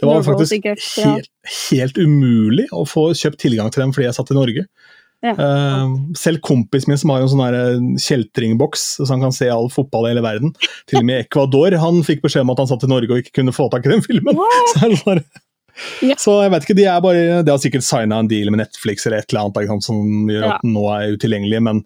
det var jo faktisk helt, helt umulig å få kjøpt tilgang til dem fordi jeg satt i Norge. Ja, Uh, selv kompisen min som har en sånn eh, kjeltringboks, så han kan se all fotball i hele verden, til og med Ecuador, han fikk beskjed om at han satt i Norge og ikke kunne få tak i den filmen. What? Så, er det bare, Så jeg vet ikke, de, er bare, de har sikkert signa en deal med Netflix eller et eller annet liksom, som gjør at den nå er utilgjengelig, men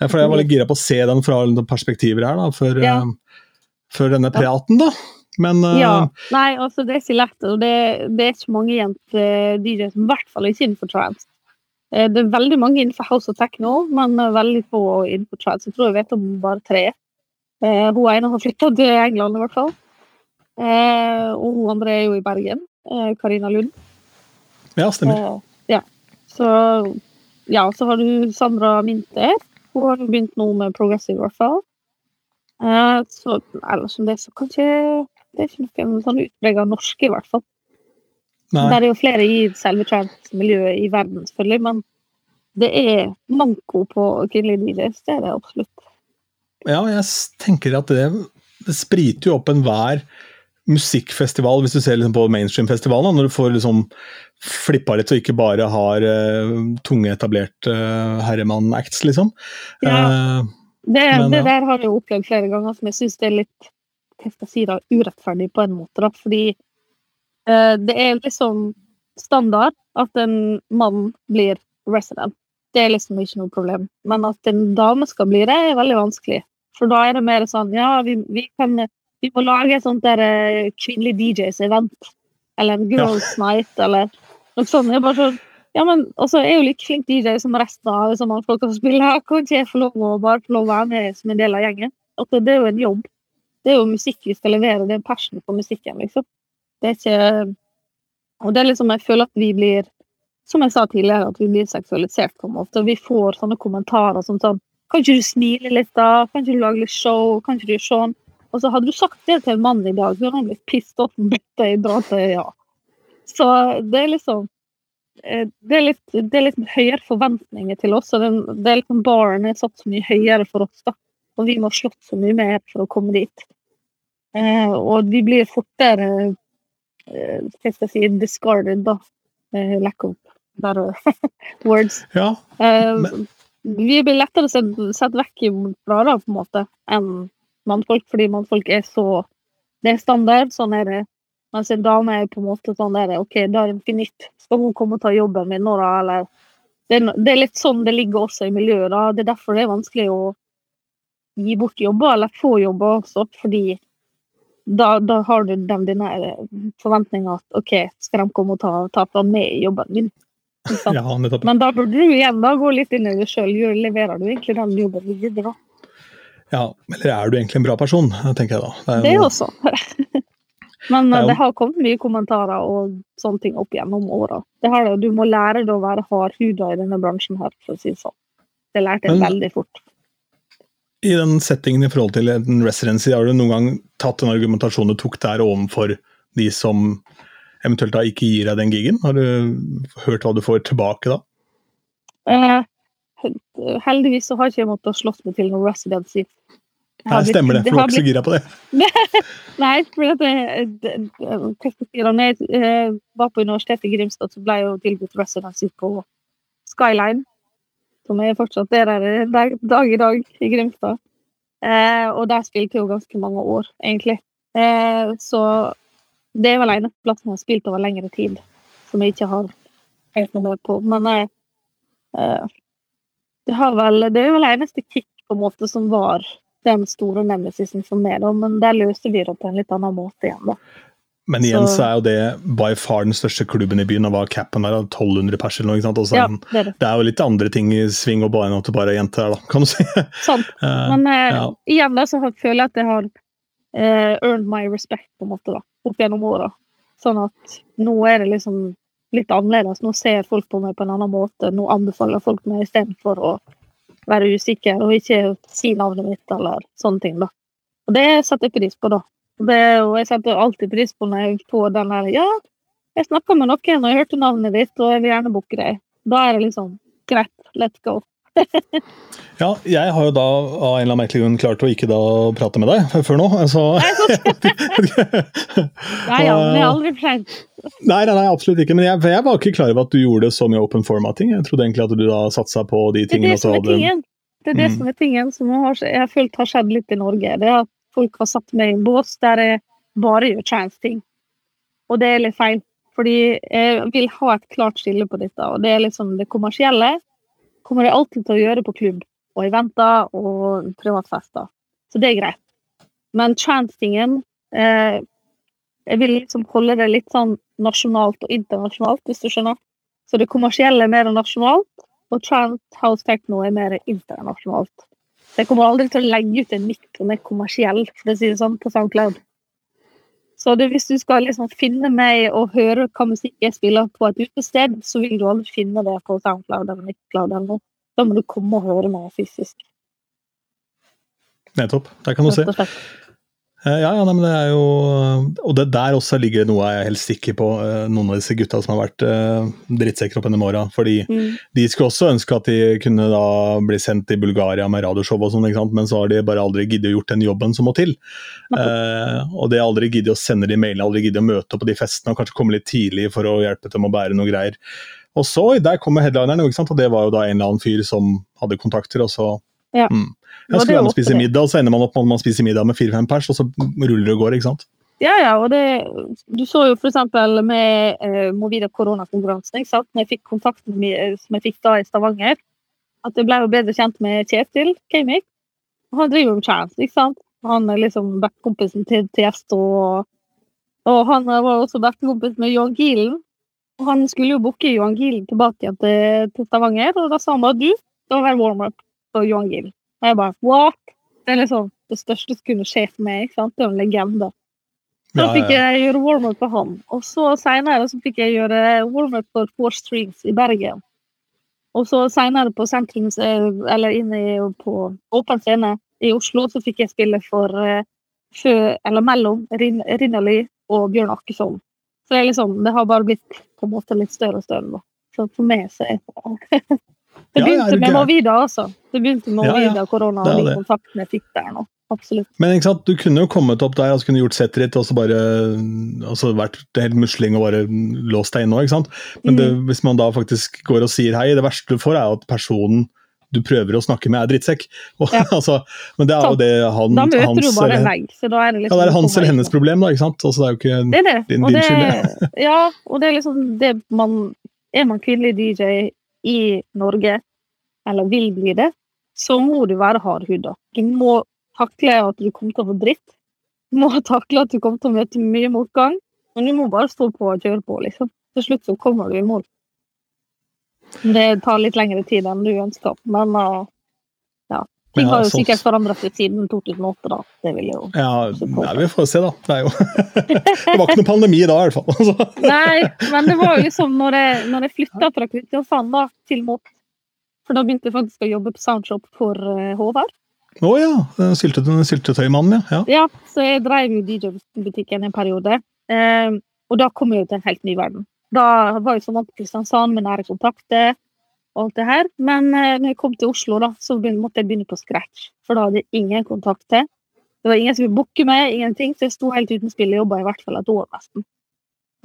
eh, for jeg var litt gira på å se den fra alle perspektiver her, da, før, Ja. eh, før denne praten, da. Men eh, Ja. Nei, altså, det er ikke lett. Og det, det er ikke mange jenter DJ som i hvert fall ikke innenfor trans. Det er veldig mange innenfor house of techno, men veldig få innenfor trans. Jeg tror jeg vet om bare tre. Uh, Hun ene har flytta til England, i hvert fall. Uh, Og hun andre er jo i Bergen. Eh, Karina Lund. ja, stemmer. Eh, Ja. Så ja, så har du Sandra Minter. Hun har begynt nå med progressive, i hvert fall. Eh, Så ellers som det, så kanskje Det er ikke noe sånn utprega norske, i hvert fall. Nei. Det er jo flere i selve trans-miljøet i verden, selvfølgelig, men det er manko på kvinnelige DJs. Det er det absolutt. Ja, jeg tenker at det, det spriter jo opp enhver musikkfestival, hvis du ser liksom på mainstream-festivalen, når du får liksom flippa litt og ikke bare har uh, tunge, etablerte uh, herremann-acts, liksom. Ja. Eh, Det, Men, det ja. der har jeg opplevd flere ganger, som jeg syns er litt hva skal jeg si da, urettferdig på en måte. da, Fordi eh, det er liksom standard at en mann blir resident. Det er liksom ikke noe problem. Men at en dame skal bli det, er veldig vanskelig. For da er det mer sånn ja, vi, vi kan vi må lage et sånt der uh, kvinnelig DJs-event. Eller en girls night, eller noe sånt. Jeg bare sånn ja, men jeg er jo like flink DJ som resten av som alle folk som spiller. Kan ikke jeg få lov å bare få lov å være med som en del av gjengen? Altså, det er jo en jobb. Det er jo musikk vi skal levere. Det er passion for musikken, liksom. Det er ikke Og det er liksom, jeg føler at vi blir Som jeg sa tidligere, at vi blir seksualisert på en måte. Og vi får sånne kommentarer som sånn Kan ikke du smile litt, da? Kan ikke du lage litt show? Kan ikke du sånn? Og så hadde du sagt det til en mann i dag, så hadde han blitt pissed off bedt deg dra til ja. Så det er liksom eh, det er, litt, det er litt høyere forventninger til oss, og den, det er liksom baren er satt så mye høyere for oss. da, Og vi må ha slått så mye mer for å komme dit. Eh, og vi blir fortere eh, hva skal jeg si, discarded, da. Eh, lack of better words. ja, Eh, vi blir lettere sett, sett vekk fra det, på en måte, enn mannfolk, fordi mannfolk er så Det er standard, sånn er det. Mens en dame er på en måte sånn der, OK, da er det finitt. Skal hun komme og ta jobben min nå, da, eller det er, det er litt sånn det ligger også i miljøet, da. Det er derfor det er vanskelig å gi bort jobber, eller få jobber også, fordi da, da har du den dine forventninga at OK, skal de komme og ta, ta fra meg jobben min? Ja. Men da burde du igjen da gå litt inn i deg sjøl. Leverer du egentlig den jobben videre? da? Ja, eller er du egentlig en bra person, tenker jeg da. Det, er Det jo- også. Men Det eh, jo- det har kommet mye kommentarer og sånne ting opp gjennom åra. Du må lære deg å være hardhuda i denne bransjen her, for å si det sånn. Det lærte jeg Men- veldig fort. I den settingen i forhold til en residency, har du noen gang tatt en argumentasjon du tok der overfor de som eventuelt da ikke gir deg den gigen? Har du hørt hva du får tilbake da? Eh, heldigvis så har ikke jeg måttet slåss meg til noe residency. Jeg Nei, stemmer det, for du har var ikke så gira på det. Nei, for at jeg, det- det- jeg eh, var på Universitetet i Grimstad, så ble jeg jo tilbudt residency på Skyline. Som er fortsatt er der dag, dag i dag i Grimstad. Eh, og der spilte jeg jo ganske mange år, egentlig. Eh, så det er vel eneste plassen jeg har spilt over lengre tid, som jeg ikke har helt noe med på. Men jeg, eh, det, har vel, det er vel eneste kick på en måte som var den store nemesisen for meg, da, men der løste vi det på en litt annen måte igjen. da. Men igjen Så- så er jo det by far den største klubben i byen, og hva capen er, 1200 pers eller noe. ikke sant? Og så er Ja, det er det. det er jo litt andre ting i sving og bare enn at det bare er jenter her, da, kan du si. Sant. Eh, Men uh, ja. igjen da, så føler jeg at jeg har uh, earned my respect på en måte da, opp gjennom åra. Sånn at nå er det liksom litt annerledes. Nå ser folk på meg på en annen måte. Nå anbefaler folk meg istedenfor å være usikker og ikke si navnet mitt eller sånne ting. da. Og det setter jeg pris på, da. Det, og jeg setter alltid pris på når jeg får den der Ja, jeg snakka med noen og jeg hørte navnet ditt, og jeg vil gjerne booke deg. Da er det liksom greit, let's go. Ja, jeg har jo da av en eller annen merkelig grunn klart å ikke da prate med deg før nå. Så Nei, er aldri for. Nei, nei, absolutt ikke. Men jeg, jeg var ikke klar over at du gjorde så mye open formatting. Jeg trodde egentlig at du da satsa på de Det er tingene. det som er tingen. Det er det Mm. som er tingen som har, jeg har følt har skjedd litt i Norge. Det er at folk har satt meg i en bås der jeg bare gjør trans-ting. Og det er litt feil. Fordi jeg vil ha et klart skille på dette. Og det er liksom det kommersielle kommer jeg alltid til å gjøre på klubb og eventer og privatfester. Så det er greit. Men trans-tingen eh, Jeg vil liksom holde det litt sånn nasjonalt og internasjonalt, hvis du skjønner. Så det kommersielle er mer nasjonalt, og trans house techno er mer internasjonalt. Så jeg kommer aldri til å legge ut en mikrofon er kommersiell, for å si det sånn, på SoundCloud. Så det, hvis du skal liksom finne meg og høre hva musikk jeg spiller på et utested, så vil du aldri finne det på SoundCloud eller Mixcloud eller noe. Da må du komme og høre meg fysisk. Nettopp. Der kan du se. Ja, ja, nei, men det er jo Og det der også ligger det noe jeg er helt sikker på. eh, Noen av disse gutta som har vært eh, drittsekker opp gjennom åra. Fordi Mm. de skulle også ønske at de kunne da bli sendt til Bulgaria med radioshow og sånn, ikke sant? men så har de bare aldri giddet å gjort den jobben som må til. Eh, og det har aldri giddet å sende de mailene, aldri giddet å møte opp på de festene og kanskje komme litt tidlig for å hjelpe dem å bære noe greier. Og så, der kommer headlineren, og det var jo da en eller annen fyr som hadde kontakter, og så Ja. mm. Det skulle er og spise middag, og så ender man opp med at man spiser middag med fire-fem pers, og så ruller det og går, ikke sant. Ja, ja, og det, du så jo eksempel med eh, Movida koronakonkurransen, ikke sant? Når jeg fikk kontakten med, som jeg fikk da i Stavanger, at jeg ble jo bedre kjent med Kjetil Kamik. Han driver jo med Chance, ikke sant? Han er liksom backkompisen til Tiesto, og, og han var også backkompis med Johan Gielen. Og han skulle jo booke Johan Gielen tilbake igjen til, til Stavanger, og da sa han bare du, det var det warm-up for Johan Gielen. Og jeg bare what? Det er liksom det største som kunne skje for meg, ikke sant? Det er jo en legende. Så da Ja, fikk jeg gjøre warm-up for han. Og så senere fikk jeg gjøre warm-up for Four Strings i Bergen. Og så senere på sentrums, eh, eller inne på åpen scene i Oslo, så fikk jeg spille for Sjø, eller mellom Rin, Rinnali og Bjørn Akkesson. Så det er liksom, det har bare blitt på en måte litt større og større. Så for meg så er det Det Ja, ja, begynte med? Movida, altså. Det begynte med Ja, ja. Movida, korona og de kontaktene jeg fikk der nå. Absolutt. Men ikke sant, du kunne jo kommet opp der og altså, kunne gjort settet ditt og så bare altså vært helt musling og bare låst deg inne òg, ikke sant. Men det, Mm. hvis man da faktisk går og sier hei, det verste du får er at personen du prøver å snakke med, er drittsekk. Og, Ja. altså, men det er jo det han, Da møter hans du bare en vegg. Så da er det Ja, liksom det er hans eller hennes problem, da. ikke sant? Altså, det er jo ikke Det er det. Din- din skyld. ja, og det er liksom det man Er man kvinnelig DJ i Norge, eller vil bli det, så må du være hardhuda. Du må takle at du kommer til å få dritt. Du må takle at du kommer til å møte mye motgang. Men du må bare stå på og kjøre på, liksom. Til slutt så kommer du i mål. Det tar litt lengre tid enn du ønsker, men uh. Ting har jo sikkert forandret seg siden 2008, da. Det vil jo ja, nei, vi får se, da. Det, jo det var ikke noe pandemi da, i hvert fall. Altså. Nei, men det var jo liksom når jeg, når jeg flytta fra Kristiansand da, til Mot For da begynte jeg faktisk å jobbe på Soundshop for eh, Håvard. Å ja, syltetøymannen, sylte- ja. Ja, så jeg drev jo DJ-butikken en periode. Eh, og da kom jeg jo til en helt ny verden. Da var jeg så vant til Kristiansand med nære kontakter og alt det her. Men eh, når jeg kom til Oslo, da, så måtte jeg begynne på scratch. For da hadde jeg ingen kontakt til. Det var ingen som ville booke meg, ingenting. Så jeg sto helt uten spillejobber i hvert fall et år nesten.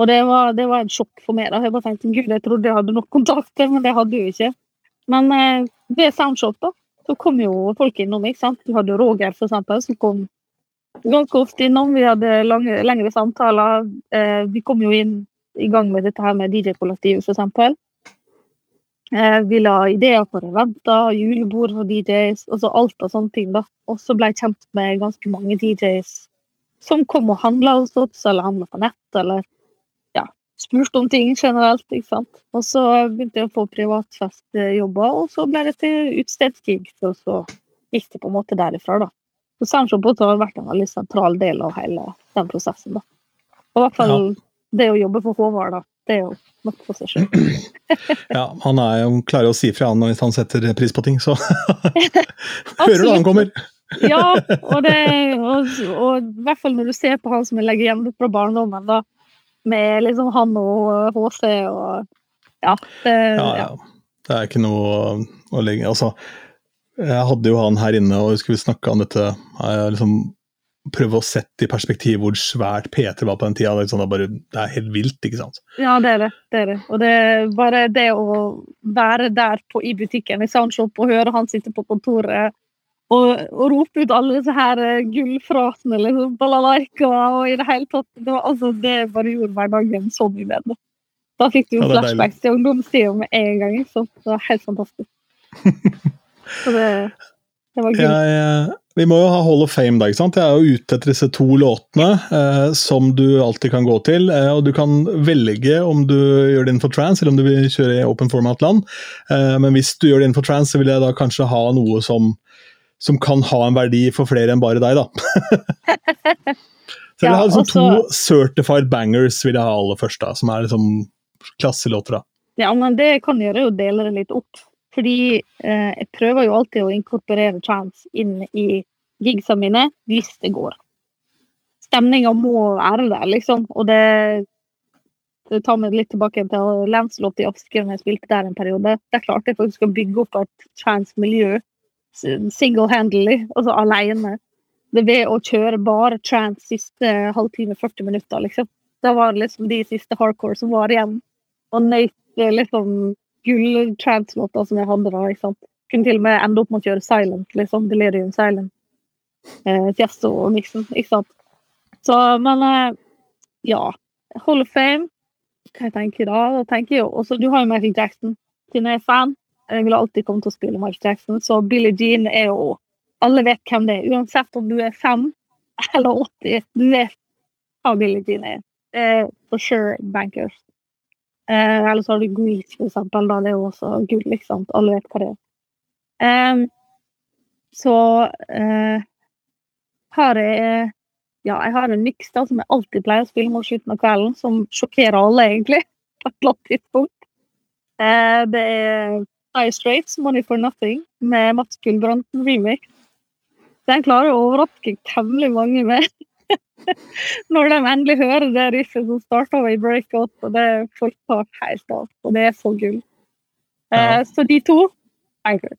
Og det var, det var en sjokk for meg. da. Jeg bare tenkte gud, jeg trodde jeg hadde nok kontakter, men det hadde jeg jo ikke. Men eh, ved Soundshop da, så kom jo folk innom. ikke sant? Du hadde Roger, for eksempel, som kom ganske ofte innom. Vi hadde lange, lengre samtaler. Eh, vi kom jo inn i gang med dette her med DJ-kollektivet, eksempel. Vi la ideer for eventer, julebord for DJs, og så alt av sånne ting. da. Og så ble jeg kjent med ganske mange DJs som kom og handla hos oss, eller handla på nett, eller ja, spurte om ting generelt. ikke sant? Og så begynte jeg å få privatfestjobber, og så ble det til utstedsgigs, og så gikk det på en måte derifra, da. Så Soundshop har vært en veldig sentral del av hele den prosessen, da. Og i hvert fall det å jobbe for Håvard, da. Det er jo nok for seg sjøl. Ja, han er klarer å si fra han hvis han setter pris på ting, så hører du han kommer. Ja, og, det, og, og i hvert fall når du ser på han som jeg legger igjen fra barndommen, da, med liksom han og HC og Ja. Det, Ja, ja. Det er ikke noe å- å legge Altså, jeg hadde jo han her inne, og vi husker vi snakka om dette jeg liksom Prøve å sette i perspektiv hvor svært P3 var på den tida. Det er, sånn, det bare, det er helt vilt, ikke sant. Ja, det er det. det er det. Og det er bare det å være der på, i butikken i Soundshop og høre han sitte på kontoret og, og rope ut alle disse her eh, gullfratene, liksom, balalaika og i det hele tatt Det, var, altså, det bare gjorde hverdagen så mye bedre. Da fikk du Ja, er deilig. flashbacks til ungdomstida med en gang. Så? Det var helt fantastisk. Så det, det var. Jeg, eh, vi må jo ha Hall of Fame, da. ikke sant? Jeg er jo ute etter disse to låtene eh, som du alltid kan gå til. Eh, og du kan velge om du gjør det innenfor trans, eller om du vil kjøre i open format-land. Eh, men hvis du gjør det innenfor trans, så vil jeg da kanskje ha noe som, som kan ha en verdi for flere enn bare deg, da. så jeg vil ha liksom to certified bangers, vil jeg ha aller først, da, som er liksom klasselåter. da. Ja, men det kan gjøre, å dele det litt opp. Fordi eh, jeg prøver jo alltid å inkorporere trans inn i gigsa mine, hvis det går. Stemninga må være der, liksom. Og det, det tar meg litt tilbake til Lancelot i Asker, jeg spilte der en periode. Der klarte jeg faktisk å bygge opp et trans-miljø single-handedly, altså alene. Ved å kjøre bare trans siste halvtime, 40 minutter, liksom. Da var det liksom de siste hardcore som var igjen. Og nøyt eh, liksom gull-trans-låter som jeg hadde da. ikke sant? Kunne til og med ende opp med å kjøre silent, liksom. Delirium silent. Eh, Fiesto og Nixon, ikke sant. Så, men eh, ja. Hall of Fame, hva jeg tenker da? Da tenker jeg jo også, Du har jo Michael Jackson, siden jeg er fan. Jeg vil alltid komme til å spille Michael Jackson, så Billie Jean er jo Alle vet hvem det er, uansett om du er fem eller 80. Du vet hva Billie Jean er. Er for sure bankers. Eh, eller så har du Grease, for eksempel. Da. Det er jo også gull, ikke sant. Alle vet hva det er. Eh, så eh, har jeg Ja, jeg har en miks som jeg alltid pleier å spille mot slutten av kvelden, som sjokkerer alle, egentlig, på et eller tidspunkt. Eh, det er Ice Straits, 'Money for Nothing', med Mats Gulbrandsen remake. Den klarer å overraske temmelig mange med. Når de endelig hører det riffet som starta i breakout, og det er folk tar helt av. Og det er så gull. Eh, så de to anchor.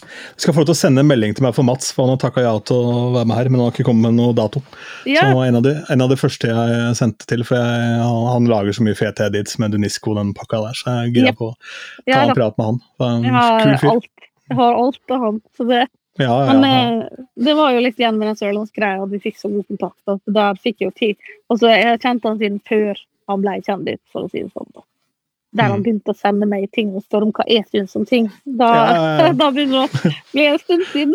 Du skal få lov til å sende en melding til meg for Mats, for han har takka ja til å være med her, men han har ikke kommet med noe dato. Så han var en av, de, en av de første jeg sendte til, for jeg, han, han lager så mye fete edits med Dunisco den pakka der, så jeg gira Yep. på å ta ja en prat med han. Det er en Jeg har kul fyr. alt. Jeg har alt av han. Så det, Ja, ja, men eh, det var jo litt igjen med den sørlandsgreia, at vi fikk så god kontakt. At der fikk jeg jo tid. Og så jeg har kjent han siden før han ble kjendis, for å si det sånn. da. Der han Mm. begynte å sende meg ting og spørre om hva jeg syns om ting. Da, ja. da begynner det å bli en stund siden.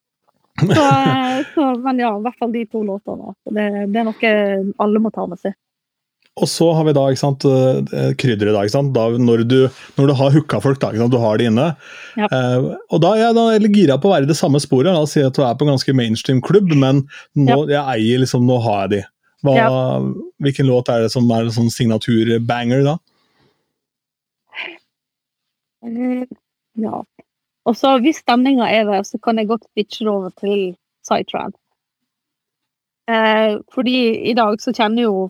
så, eh, så, men ja, i hvert fall de to låtene. Det, det er noe alle må ta med seg. Og så har vi da ikke sant, eh, krydderet. da, ikke sant? Da, når, du, når du har hooka folk, da, du har det inne. Ja. Uh, og da er jeg da gira på å være i det samme sporet. La oss si at du er på en ganske mainstream klubb, men nå, jeg eier liksom, nå har jeg de. Hva, Ja. Hvilken låt er det som er en sånn signaturbanger da? Eh, Ja. Og så hvis stemninga er der, så kan jeg godt switche det over til Psytrance. Eh, fordi i dag så kjenner jo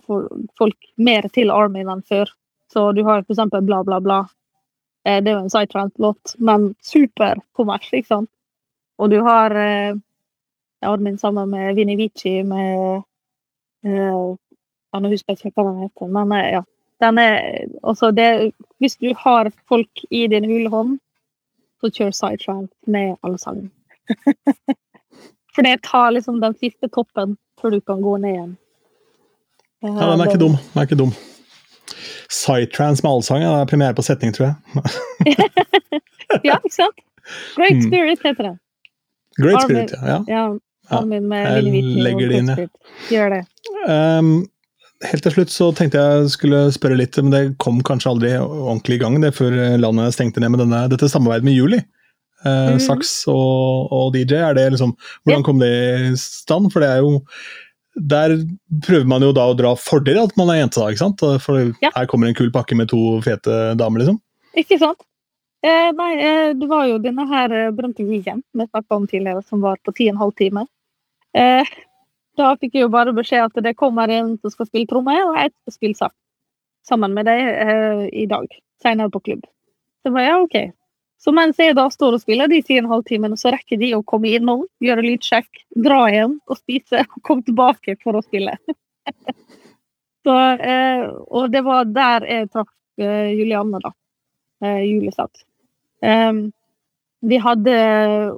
folk mer til Armin enn før. Så du har eksempel Bla, bla, bla. Eh, det er jo en sidetrant-låt, men superkommers, ikke sant? Og du har eh, Armin sammen med Vinni Vici med eh, ja, Nå husker jeg ikke hva den heter, men eh, ja. Den er, altså det, hvis du har folk i din hule hånd, så kjør sidetrant med alle sammen. For det tar liksom den siste toppen før du kan gå ned igjen. Ja, Den er ikke dum. Den er ikke dum. Psytrance med allsang, er premiere på setning, tror jeg. Ja, ikke sant? Great Mm. Spirit heter den. Great Armin. Spirit, ja. ja. Ja, Sammen med jeg legger det inn, jeg. Gjør det. Um, helt til slutt så tenkte jeg skulle spørre litt, men det kom kanskje aldri ordentlig i gang det før landet stengte ned med denne, dette samarbeidet med Juli. Eh, Mhm. Saks og, og DJ, er det liksom, hvordan kom det i stand? For det er jo der prøver man jo da å dra fordel av at man er jente, da, ikke sant? For Ja. her kommer en kul pakke med to fete damer, liksom. Ikke sant? Eh, nei, eh, det var jo denne her eh, berømte gigen vi snakka om tidligere, som var på ti og en halv time. Eh, da fikk jeg jo bare beskjed at det kommer en som skal spille tromme, og jeg skal spille saks sammen med deg eh, i dag. Senere på klubb. Så var ja, OK. Så mens jeg da står og spiller de ti og en halv timen, så rekker de å komme innom, gjøre lydsjekk, dra hjem og spise, og komme tilbake for å spille. så, eh, og det var der jeg traff eh, Julianne, da. Eh, Julesatt. satt. Vi hadde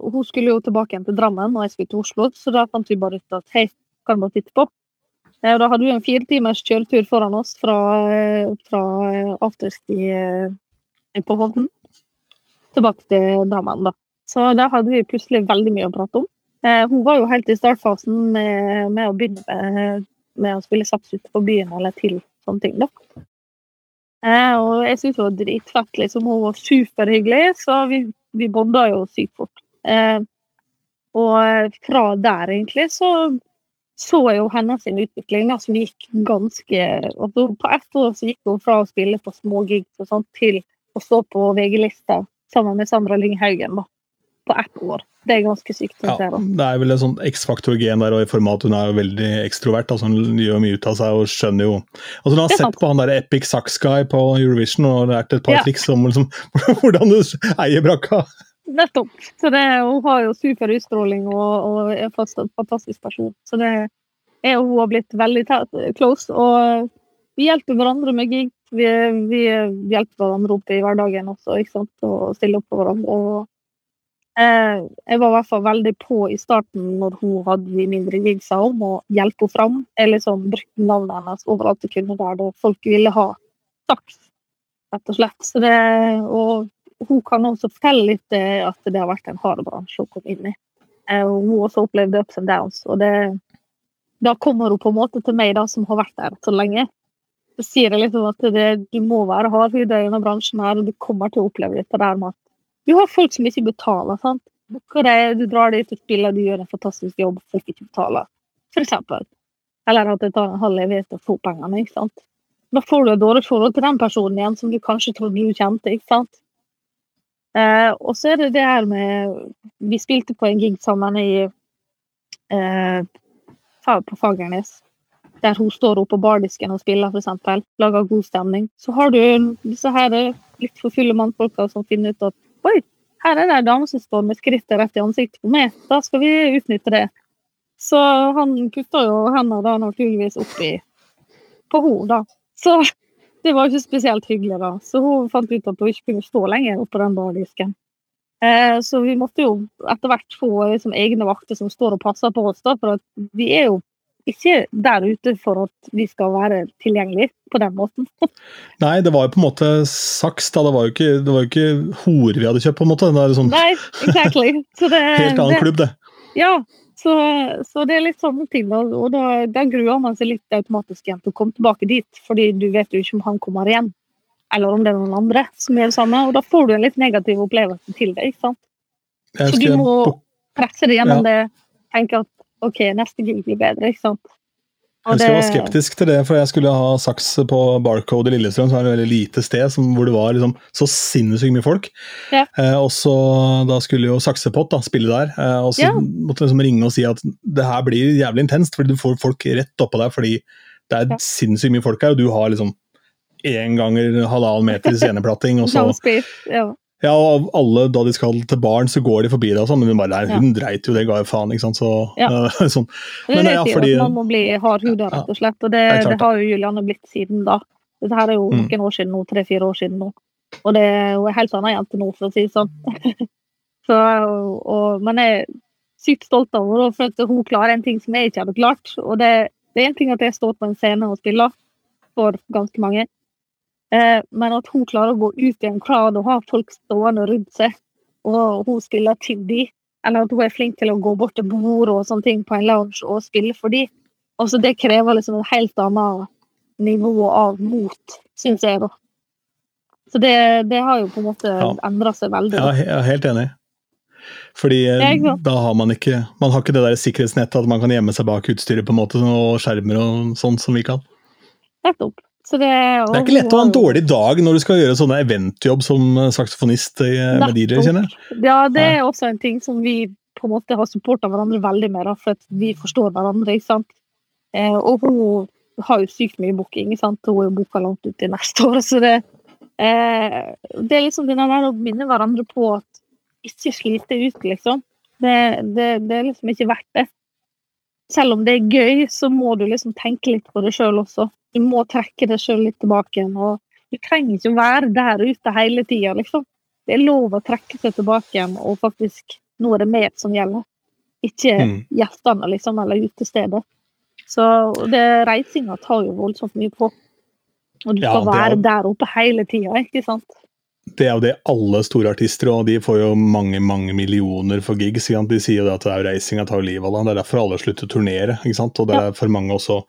Hun skulle jo tilbake igjen til Drammen, og jeg skulle til Oslo, så da fant vi bare ut at hei, kan bare titte på. Eh, og da hadde vi en fire timers kjøretur foran oss fra, eh, fra Afterski eh, på Hovden tilbake til damene, da. Så da hadde vi plutselig veldig mye å prate om. Eh, hun var jo helt i startfasen med, med å begynne med, med å spille saks ute på byen eller til sånne ting, da. Eh, og jeg syntes hun var dritfett. liksom. Hun var superhyggelig, så vi, vi bonda jo sykt fort. Eh, og fra der, egentlig, så så jeg jo hennes utvikling, da, som gikk ganske altså, På ett år så gikk hun fra å spille på smågigs og sånt, til å stå på VG-lista sammen med Sandra Lyng Haugen da, på ett år. Det er ganske sykt. Ja, det er vel en sånn X-faktor-gen der, og i form av at hun er jo veldig ekstrovert. altså Hun gjør mye ut av seg og skjønner jo altså Hun har sett på han der Epic Sax Guy på Eurovision og lært et par Ja. triks om liksom, hvordan du eier brakka. Nettopp. Så det, hun har jo super utstråling og, og er en fantastisk person. Så det er hun har blitt veldig close. Og vi hjelper hverandre med gig. Vi, vi, hjelper hverandre opp i hverdagen også, ikke sant? og stiller opp for hverandre. Og eh, jeg var i hvert fall veldig på i starten når hun hadde de mindre gigsa om å hjelpe henne fram. Jeg liksom brukte navnet hennes overalt jeg kunne der, da folk ville ha saks, rett og slett. Det, og hun kan også fortelle litt at det har vært en hard bransje å komme inn i. Eh, og Hun også opplevd ups and downs. og det, Da kommer hun på en måte til meg, da, som har vært der så lenge. Så sier jeg om at det, du må være hard i denne bransjen, her, og du kommer til å oppleve dette der med at du har folk som ikke betaler. sant? Det, Du drar dit og spiller, du gjør en fantastisk jobb, folk ikke betaler. For eksempel. Eller at det tar en halv evighet å få pengene. ikke sant? Da får du et dårlig forhold til den personen igjen som du kanskje trodde du kjente. ikke sant? Eh, og så er det det her med Vi spilte på en gig sammen i eh, på Fagernes. Der hun står oppe på bardisken og spiller, f.eks. Lager god stemning. Så har du disse her litt for fulle mannfolka som finner ut at Oi, her er det ei dame som står med skrittet rett i ansiktet på meg. Da skal vi utnytte det. Så han putta jo hendene da naturligvis oppi på henne, da. Så det var ikke spesielt hyggelig, da. Så hun fant ut at hun ikke kunne stå lenger oppå den bardisken. Eh, så vi måtte jo etter hvert få liksom, egne vakter som står og passer på oss, da, for vi er jo ikke der ute for at vi skal være tilgjengelige på den måten. Nei, det var jo på en måte saks, da. Det var jo ikke, det var jo ikke hore vi hadde kjøpt, på en måte. Det er sånn Nei, exactly. Så det, helt annen det, klubb, det. Ja, så, så det er litt sånne ting. da, Og da, da gruer man seg litt automatisk igjen til å komme tilbake dit, fordi du vet jo ikke om han kommer igjen. Eller om det er noen andre som gjør det samme. Og da får du en litt negativ opplevelse til det. ikke sant? Så du må presse det gjennom Ja. det. Tenke at OK, neste gig blir bedre, ikke sant. Jeg husker jeg var skeptisk til det, for jeg skulle ha saks på Barcode i Lillestrøm, som er et veldig lite sted som, hvor det var liksom, så sinnssykt mye folk. Ja. Eh, og så Da skulle jo Saksepott da, spille der, eh, og så Ja. måtte liksom ringe og si at det her blir jævlig intenst, fordi du får folk rett oppå deg fordi det er Ja. sinnssykt mye folk her, og du har liksom én ganger halvannen meter sceneplatting, og så ja. Og alle da de skal til baren, så går de forbi deg og sånn, men hun bare nei, hun dreit jo, det ga jo faen, ikke sant, så Ja. sånn. Men, Det vet ja, jo, fordi- at man må bli hardhuda, rett og slett. Og det, det det har jo Julianne blitt siden da. Dette her er jo Mm. noen år siden nå, tre-fire år siden nå. Og det er jo en helt annen jente nå, for å si det sånn. Så, og, men jeg er sykt stolt av henne, for at hun klarer en ting som jeg ikke hadde klart. Og det, det er en ting at jeg står på en scene og spiller for ganske mange, men at hun klarer å gå ut i en crowd og ha folk stående rundt seg, og hun spiller til de, eller at hun er flink til å gå bort til bord og sånne ting på en lounge og spille for de. Altså, det krever liksom et helt annet nivå av mot, syns jeg, da. Så det, det, har jo på en måte ja. endra seg veldig. Ja, jeg er helt enig. Fordi eh, da har man ikke man har ikke det der sikkerhetsnettet at man kan gjemme seg bak utstyret på en måte, og skjermer og sånn som vi kan. Nettopp. Det, det, er ikke lett å ha en dårlig dag når du skal gjøre sånne eventjobb som saksofonist eh, med DJ, kjenner jeg. Ja, det er også en ting som vi på en måte har supporta hverandre veldig med, for at vi forstår hverandre. ikke sant? Eh, og hun har jo sykt mye booking, ikke sant? hun er jo booka langt ut i neste år. så det, eh, det er liksom det der å minne hverandre på at ikke slite ut, liksom. Det, det, det er liksom ikke verdt det. Selv om det er gøy, så må du liksom tenke litt på det sjøl også. Du må trekke deg sjøl litt tilbake igjen. og Du trenger ikke å være der ute hele tida, liksom. Det er lov å trekke seg tilbake igjen, og faktisk Nå er det mer som gjelder. Ikke mm. gjestene, liksom, eller utestedet. Så det reisinga tar jo voldsomt mye på. Og du skal ja, være er... der oppe hele tida, ikke sant det er jo det alle store artister og de får jo mange mange millioner for gigs. De sier jo at det er reisinga tar livet av dem. Det er derfor alle slutter å turnere. ikke sant? Og det er for mange også.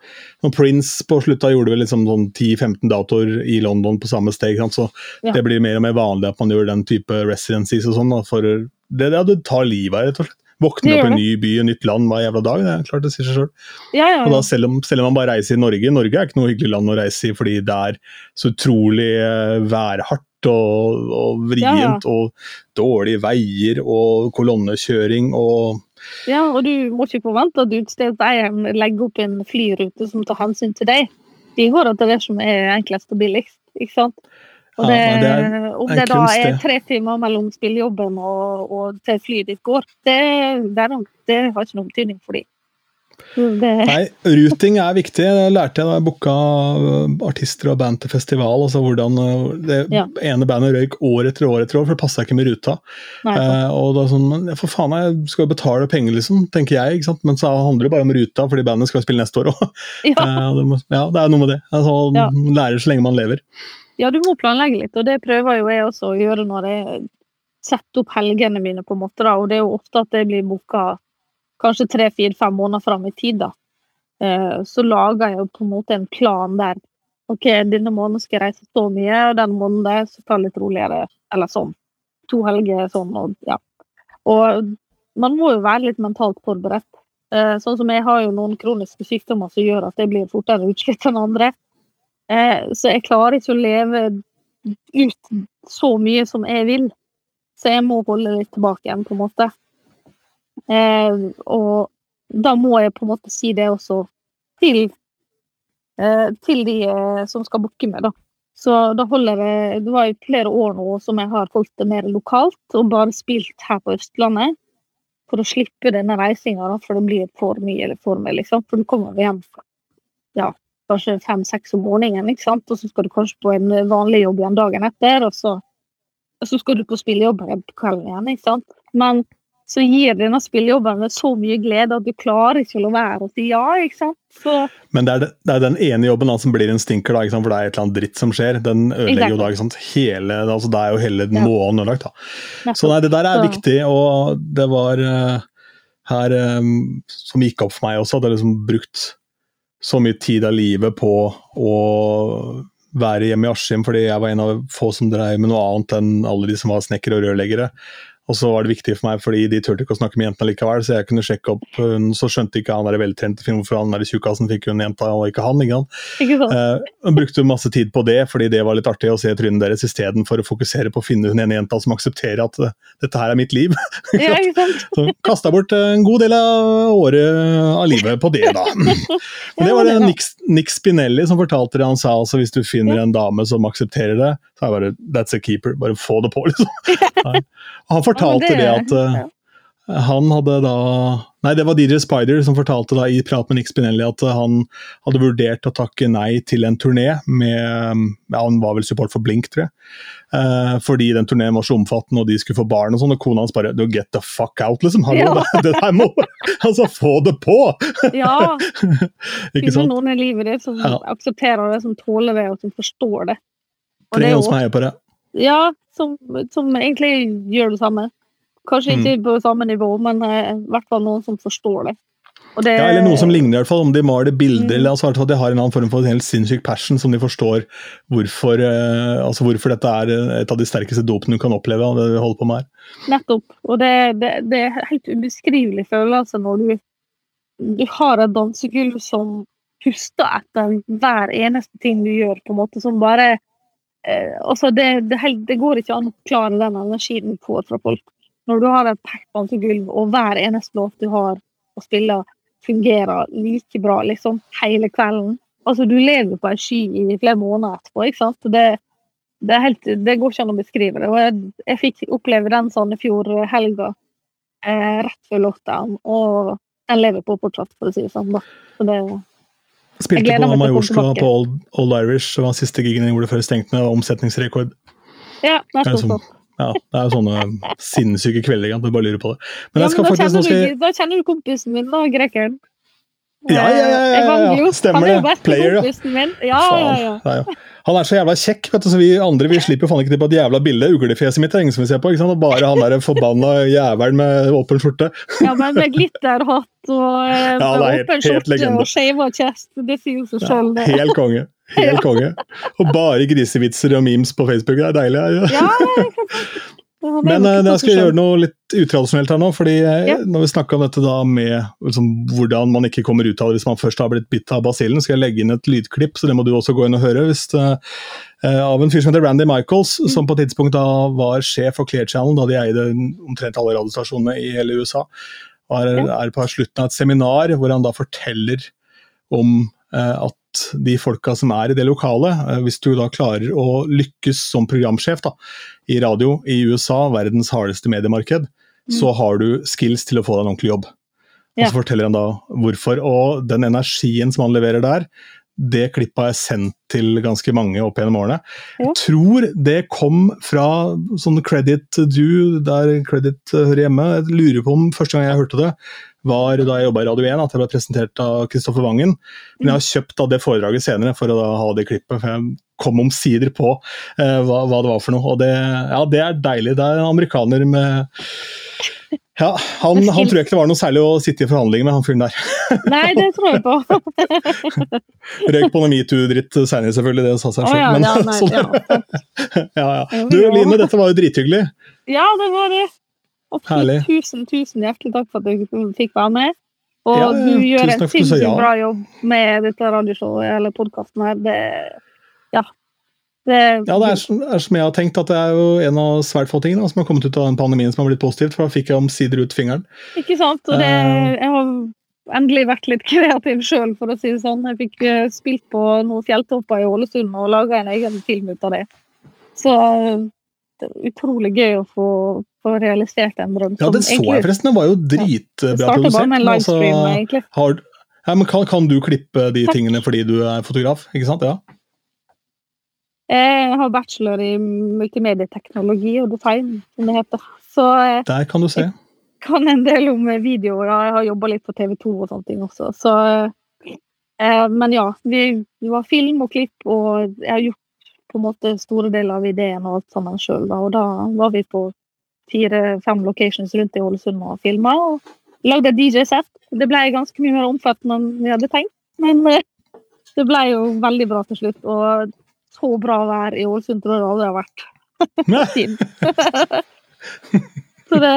Når Prince på slutta gjorde vel liksom sånn 10-15 datoer i London på samme sted. Så ja. det blir mer og mer vanlig at man gjør den type residencies og sånn. For det, det, det tar livet av rett og slett. Våkne opp i en ny by, og nytt land hver jævla dag. Det er klart det sier seg sjøl. Ja, ja, ja. selv, om, selv om man bare reiser i Norge Norge er ikke noe hyggelig land å reise i fordi det er så utrolig uh, værhardt og, og vrient, og dårlige veier og kolonnekjøring og Ja, og du må ikke forvente at utstedseieren legger opp en flyrute som tar hensyn til deg. De går etter det som er enklest og billigst, ikke sant. Og det, ja, det er om det da er tre timer mellom spillejobben og, og til flyet ditt går, det, det, det har ikke noen betydning for dem. Nei, ruting er viktig. Det lærte jeg da jeg booka artister og band til festival. altså hvordan Det ja. ene bandet røyk år etter år etter år, for det passa ikke med ruta. Nei, eh, og da sånn, men For faen, jeg skal jo betale penger, liksom, tenker jeg. ikke sant? Men så handler det bare om ruta, fordi bandet skal spille neste år òg. Ja. eh, det, ja, det er noe med det. Altså, ja. Lærer så lenge man lever. Ja, du må planlegge litt, og det prøver jo jeg også å gjøre når jeg setter opp helgene mine, på en måte. da, og det er jo ofte at jeg blir booka kanskje tre-fire-fem måneder fram i tid, da, eh, så lager jeg jo på en måte en plan der. OK, denne måneden skal jeg reise så mye, og den måneden der tar jeg litt roligere. Eller sånn. To helger sånn, og ja. Og man må jo være litt mentalt forberedt. Eh, sånn som jeg har jo noen kroniske sykdommer som gjør at jeg blir fortere utslitt enn andre. Eh, så jeg klarer ikke å leve ut så mye som jeg vil. Så jeg må holde litt tilbake igjen, på en måte. Eh, og da må jeg på en måte si det også til, eh, til de eh, som skal booke meg, da. Så da holder jeg Det var jo flere år nå som jeg har holdt det mer lokalt og bare spilt her på Østlandet. For å slippe denne reisinga, for det blir for mye for meg, liksom. For du kommer hjem ja, kanskje fem-seks om morgenen, ikke sant? og så skal du kanskje på en vanlig jobb igjen dagen etter, og så, og så skal du på spillejobb på kvelden igjen. ikke sant? Men så gir denne spillejobben så mye glede at du klarer ikke å la være å si ja. ikke sant? Så... Men det er, det er, den ene jobben da, som blir en stinker, da, ikke sant? for det er et eller annet dritt som skjer. Den ødelegger jo da ikke sant? hele altså Det er jo hele ja. måneden ødelagt. da. Så nei, det der er så... viktig, og det var uh, her um, som gikk opp for meg også, at jeg liksom brukt så mye tid av livet på å være hjemme i Askim, fordi jeg var en av få som drev med noe annet enn alle de som var snekkere og rørleggere. Og så var det viktig for meg, fordi de turte ikke å snakke med jentene likevel, så jeg kunne sjekke opp Så skjønte ikke han der veltrente hvorfor han der tjukkasen fikk hun jenta, og ikke han. ikke sant? Ikke sant? Uh, brukte masse tid på det, fordi det var litt artig å se trynet deres istedenfor å fokusere på å finne hun ene jenta som aksepterer at uh, dette her er mitt liv. ja, ikke sant? så kasta bort en god del av året av livet på det, da. Men det var det Nick, Nick Spinelli som fortalte det. Han sa altså hvis du finner en dame som aksepterer det, så er det bare That's a keeper. Bare få det på, liksom. Han fortalte ja, det, det, at uh, han hadde da Nei, det var DJ Spider som fortalte da i prat med Nick Spinelli at uh, han hadde vurdert å takke nei til en turné med ja, Han var vel support for Blink, tror jeg. Uh, fordi den turneen var så omfattende og de skulle få barn og sånn, og kona hans bare no, Get the fuck out, liksom! Hallo, ja. det, det der må Altså, få det på! ja. Ikke sant? noen i livet ditt som ja. aksepterer det, som tåler det, og som forstår det. Og Trenger noen som heier på det. Ja, som, som, egentlig gjør det samme. Kanskje Mm. ikke på samme nivå, men eh, i hvert fall noen som forstår det. Det Ja, eller noe som ligner, i hvert fall, om de maler bilder, Mm. eller altså, at de har en annen form for en helt sinnssyk passion som de forstår hvorfor, eh, altså hvorfor dette er et av de sterkeste dopene du kan oppleve. det vi holder på med her. Nettopp. Og det, det, det er helt ubeskrivelig følelse når du, du har et dansegulv som puster etter hver eneste ting du gjør, på en måte, som bare eh, altså det, det, det går ikke an å klare den energien får fra folk. Når du har et pekt gulv, og hver eneste låt du har å spille, fungerer like bra liksom hele kvelden. Altså, du lever på en sky i flere måneder etterpå, ikke sant? Det, det, helt, det går ikke an å beskrive det. Og jeg, jeg fikk oppleve den Sandefjord-helga eh, rett før lockdown, og den lever på fortsatt, for å si det sånn. da. Så det, Spilte på Majorstua på Old, Old Irish, det var siste gigen jeg gjorde før jeg stengte ned, omsetningsrekord. ja, Det er sånn. Ja, det er jo sånne sinnssyke kvelder, Jeg bare lurer på det. Men jeg skal men da, faktisk, kjenner skal du, da kjenner du kompisen min, da, grekeren. Ja, ja, ja, ja, stemmer er det. Player, ja. Han er så jævla kjekk, vet du, så vi andre vi slipper faen ikke til på et jævla bilde. Uglefjeset mitt er ingen som vil se på. ikke sant? Og bare han der forbanna jævelen med åpen skjorte. ja, men med glitterhatt og Ja, eh, med åpen skjorte og skeiva chest. Det sier jo seg sjøl, det. helt konge. Helt konge. Og bare grisevitser og memes på Facebook. Det er deilig. Ja. Ja, ja. Ja, Men eh, jeg skal gjøre noe litt utradisjonelt her nå. fordi eh, Ja. Når vi snakker om dette da med liksom, hvordan man ikke kommer ut av det hvis man først har blitt bitt av basillen, skal jeg legge inn et lydklipp, så det må du også gå inn og høre. Hvis det, eh, av en fyr som heter Randy Michaels, Mm. som på et tidspunkt da var sjef for Clear Channel, da de eide omtrent alle radiostasjonene i hele USA. Er, er på slutten av et seminar hvor han da forteller om at de folka som er i det lokale, eh, hvis du da klarer å lykkes som programsjef da, i radio i USA, verdens hardeste mediemarked, så har du skills til å få deg en ordentlig jobb. Ja. Og så forteller han da hvorfor. Og den energien som han leverer der, det klippet jeg sendt til ganske mange opp gjennom årene. Ja. Jeg tror det kom fra sånn credit due, der credit eh, hører hjemme. Jeg lurer på om første gang jeg hørte det, var da jeg jobba i Radio 1, at jeg ble presentert av Kristoffer Wangen. Men jeg har kjøpt da det foredraget senere for å da ha det klippet. for jeg kom omsider på eh, hva, hva det var for noe. Og det, ja, det er deilig. Det er en amerikaner med ja, han, han tror jeg ikke det var noe særlig å sitte i forhandlinger med, han fyren der. Nei, det tror jeg på. Røyk på noe metoo-dritt seinere, selvfølgelig, det sa seg selv. ja, men, ja, nei, sånn- ja. ja, ja. Du Line, dette var jo drithyggelig. ja, det var det. Og Herlig. tusen, tusen hjertelig takk for at jeg fikk være med. Og Ja, du gjør en du sinnssykt ja. bra jobb med dette radioshowet eller podkasten her. Det Ja. Det, Ja, det er, som- er som jeg har tenkt, at det er jo en av svært få tingene som har kommet ut av den pandemien som har blitt positivt, for da fikk jeg omsider ut fingeren. Ikke sant? Og det, Eh. jeg har endelig vært litt kreativ sjøl, for å si det sånn. Jeg fikk eh, spilt på noen fjelltopper i Ålesund og laga en egen film ut av det. Så eh, det er utrolig gøy å få, få realisert en drøm. Ja, det så jeg forresten. Det var jo dritbra produsert. altså, ja, men kan, kan du klippe de Takk. tingene fordi du er fotograf? Ikke sant? Ja. Jeg har bachelor i multimedieteknologi og design, som det heter. Så Der kan du se. jeg kan en del om videoer. Jeg har jobba litt på TV 2 og sånne ting også. Så, eh, men ja, vi, vi var film og klipp, og jeg har gjort på en måte store deler av ideen og alt sammen sjøl. Og da var vi på fire-fem locations rundt i Ålesund og filma. Og lagde et DJ-sett. Det ble ganske mye mer omfattende enn vi hadde tenkt, men eh, det ble jo veldig bra til slutt. Og så bra vær i Ålesund tror jeg det aldri har vært. Så det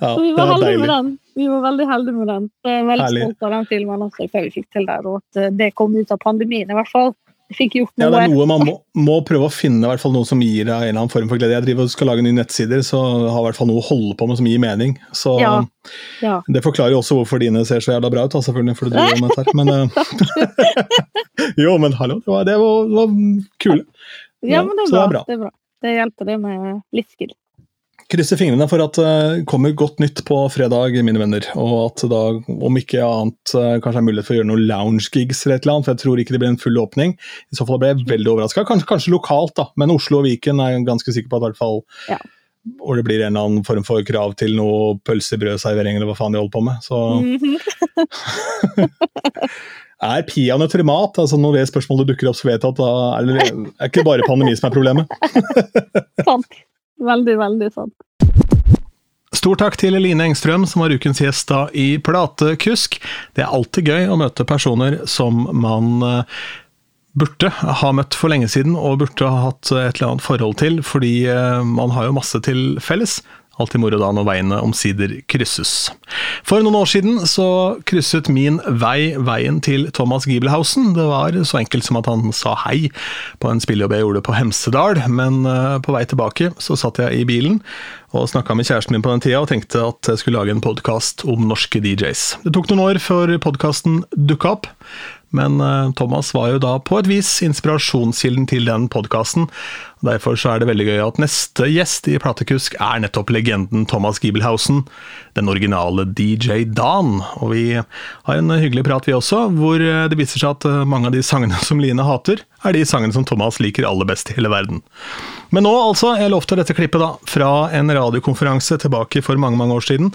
Ja, så vi var, var heldige med den. Vi var veldig heldige med den. Jeg er veldig Herlig. stolt av den filmen også, før vi fikk til der, og at eh, det kom ut av pandemien i hvert fall. Fikk gjort Ja, det er noe man må, må prøve å finne hvert fall noe som gir deg en eller annen form for glede. Jeg driver og skal lage nye nettsider, så har i hvert fall noe å holde på med som gir mening. Så Ja. Ja. Det forklarer jo også hvorfor dine ser så jævla bra ut, selvfølgelig, for du driver med dette. Men, eh, jo, men hallo, det var, det var, var kule. ja, men det så det er, er bra. bra. det er bra. Det hjelper det med livsskill. Krysser fingrene for at det kommer godt nytt på fredag, mine venner. Og at da, om ikke annet, kanskje kanskje er mulighet for å gjøre noen lounge-gigs eller et eller annet. For jeg tror ikke det blir en full åpning. I så fall ble jeg veldig overraska. Kanskje, kanskje lokalt, da. Men Oslo og Viken er jeg ganske sikker på at i hvert fall Ja. hvor det blir en eller annen form for krav til noe pølsebrødservering eller hva faen de holder på med. Så Mhm. er peanøtter mat? Altså når det spørsmålet dukker opp, så vet jeg at da er det er ikke bare pandemi som er problemet. Veldig, veldig sant. Stor takk til Line Engstrøm, som var ukens gjest da i Platekusk. Det er alltid gøy å møte personer som man eh, burde ha møtt for lenge siden, og burde ha hatt et eller annet forhold til, fordi eh, man har jo masse til felles. Alltid moro da når veiene omsider krysses. For noen år siden så krysset min vei veien til Thomas Giebelhausen. Det var så enkelt som at han sa hei på en spillejobb jeg gjorde på Hemsedal, men eh, på vei tilbake så satt jeg i bilen og snakka med kjæresten min på den tida og tenkte at jeg skulle lage en podkast om norske DJs. Det tok noen år før podkasten dukka opp. Men eh, Thomas var jo da på et vis inspirasjonskilden til den podkasten. Derfor er det veldig gøy at neste gjest i Platekusk er nettopp legenden Thomas Giebelhausen, den originale DJ Dan. Og vi har en hyggelig prat vi også, hvor eh, det viser seg at eh, mange av de sangene som Line hater, er de sangene som Thomas liker aller best i hele verden. Men nå altså, jeg lovte dette klippet da, fra en radiokonferanse tilbake for mange mange år siden,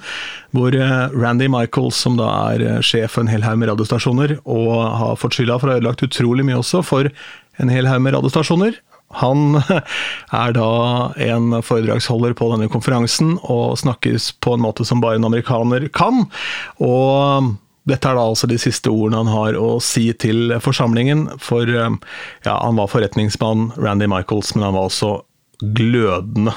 hvor eh, Randy Michaels, som da er sjef for en hel haug med radiostasjoner, og har fått skylda for å ha ødelagt utrolig mye også for en hel haug med radiostasjoner, han er da en foredragsholder på denne konferansen og snakkes på en måte som bare en amerikaner kan. Og dette er da altså de siste ordene han har å si til forsamlingen, for ja, han var forretningsmann, Randy Michaels, men han var også glødende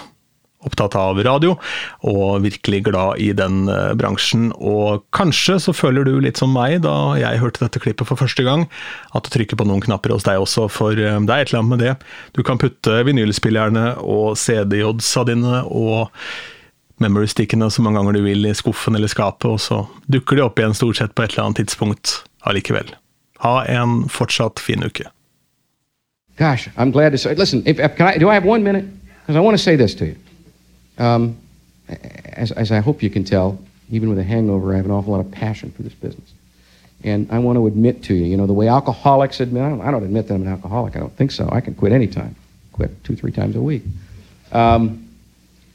opptatt av radio, og virkelig glad i den uh, bransjen. Og kanskje så føler du litt som meg da jeg hørte dette klippet for første gang, at du trykker på noen knapper hos deg også, for uh, det er et eller annet med det. Du kan putte vinylspillerne og CD-oddsa dine og memory-stickene så mange ganger du vil i skuffen eller skapet, og så dukker de opp igjen stort sett på et eller annet tidspunkt allikevel. Ha en fortsatt fin uke. Gosh, I'm glad to say. Listen, if, if, I, do I have one minute? Because I want to say this to you. Um, as, as I hope you can tell, even with a hangover, I have an awful lot of passion for this business. And I want to admit to you, you know, the way alcoholics admit, I don't, I don't admit that I'm an alcoholic. I don't think so. I can quit anytime. Quit two, three times a week. Um,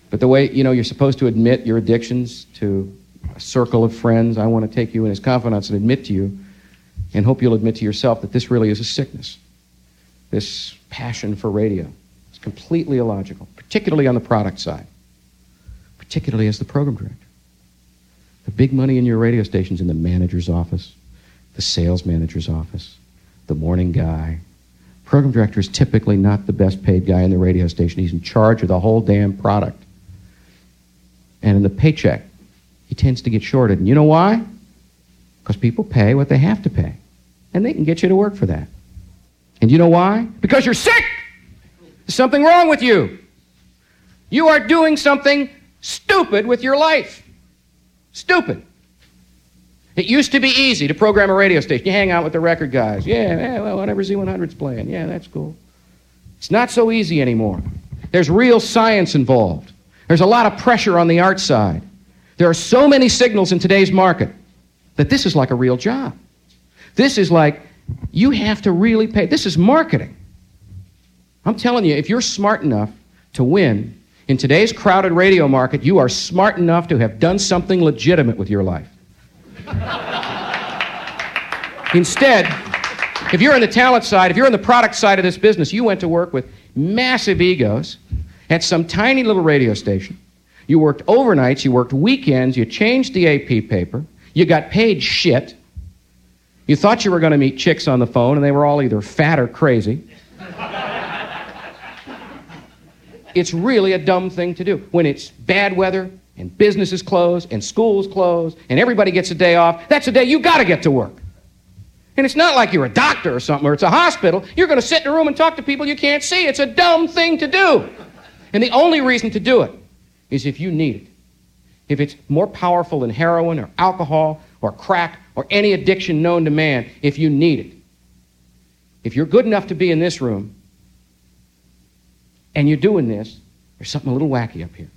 but the way, you know, you're supposed to admit your addictions to a circle of friends. I want to take you in as confidants and admit to you, and hope you'll admit to yourself that this really is a sickness. This passion for radio is completely illogical, particularly on the product side, particularly as the program director. The big money in your radio station's in the manager's office, the sales manager's office, the morning guy, program director is typically not the best paid guy in the radio station. He's in charge of the whole damn product and in the paycheck, he tends to get shorted. And you know why? Because people pay what they have to pay. And they can get you to work for that. And you know why? Because you're sick! There's something wrong with you. You are doing something stupid with your life. Stupid. It used to be easy to program a radio station. You hang out with the record guys. Yeah, yeah well, whatever Z100's playing. Yeah, that's cool. It's not so easy anymore. There's real science involved. There's a lot of pressure on the art side. There are so many signals in today's market that this is like a real job. This is like you have to really pay. This is marketing. I'm telling you, if you're smart enough to win in today's crowded radio market, you are smart enough to have done something legitimate with your life. Instead, if you're in the talent side, if you're in the product side of this business, you went to work with massive egos at some tiny little radio station. You worked overnights, you worked weekends, you changed the AP paper, you got paid shit. You thought you were going to meet chicks on the phone, and they were all either fat or crazy. It's really a dumb thing to do. When it's bad weather, and businesses close, and schools close, and everybody gets a day off, that's a day you got to get to work. And it's not like you're a doctor or something, or it's a hospital. You're going to sit in a room and talk to people you can't see. It's a dumb thing to do. And the only reason to do it is if you need it. If it's more powerful than heroin or alcohol or crack or any addiction known to man, if you need it. If you're good enough to be in this room and you're doing this, there's something a little wacky up here.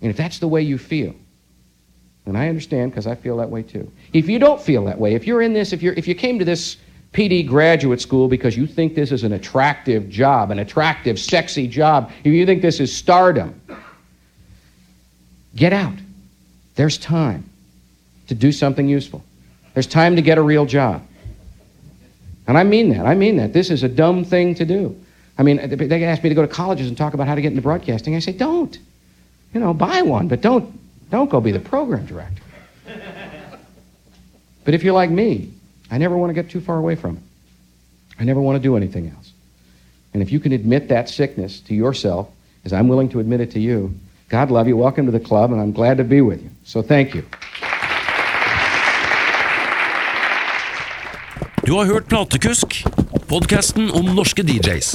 And if that's the way you feel, and I understand because I feel that way too. If you don't feel that way, if you're in this, if, you're, if you came to this PD graduate school because you think this is an attractive job, an attractive, sexy job, if you think this is stardom, get out. There's time to do something useful. There's time to get a real job. And I mean that. I mean that. This is a dumb thing to do. I mean, they ask me to go to colleges and talk about how to get into broadcasting. I say, don't. you know, buy one, but don't, don't go be the program director. But if you're like me, I never want to get too far away from it. I never want to do anything else. And if you can admit that sickness to yourself, as I'm willing to admit it to you, God love you. Welcome to the club, and I'm glad to be with you. So thank you. Du har hørt Platekusk, podkasten om norske DJs.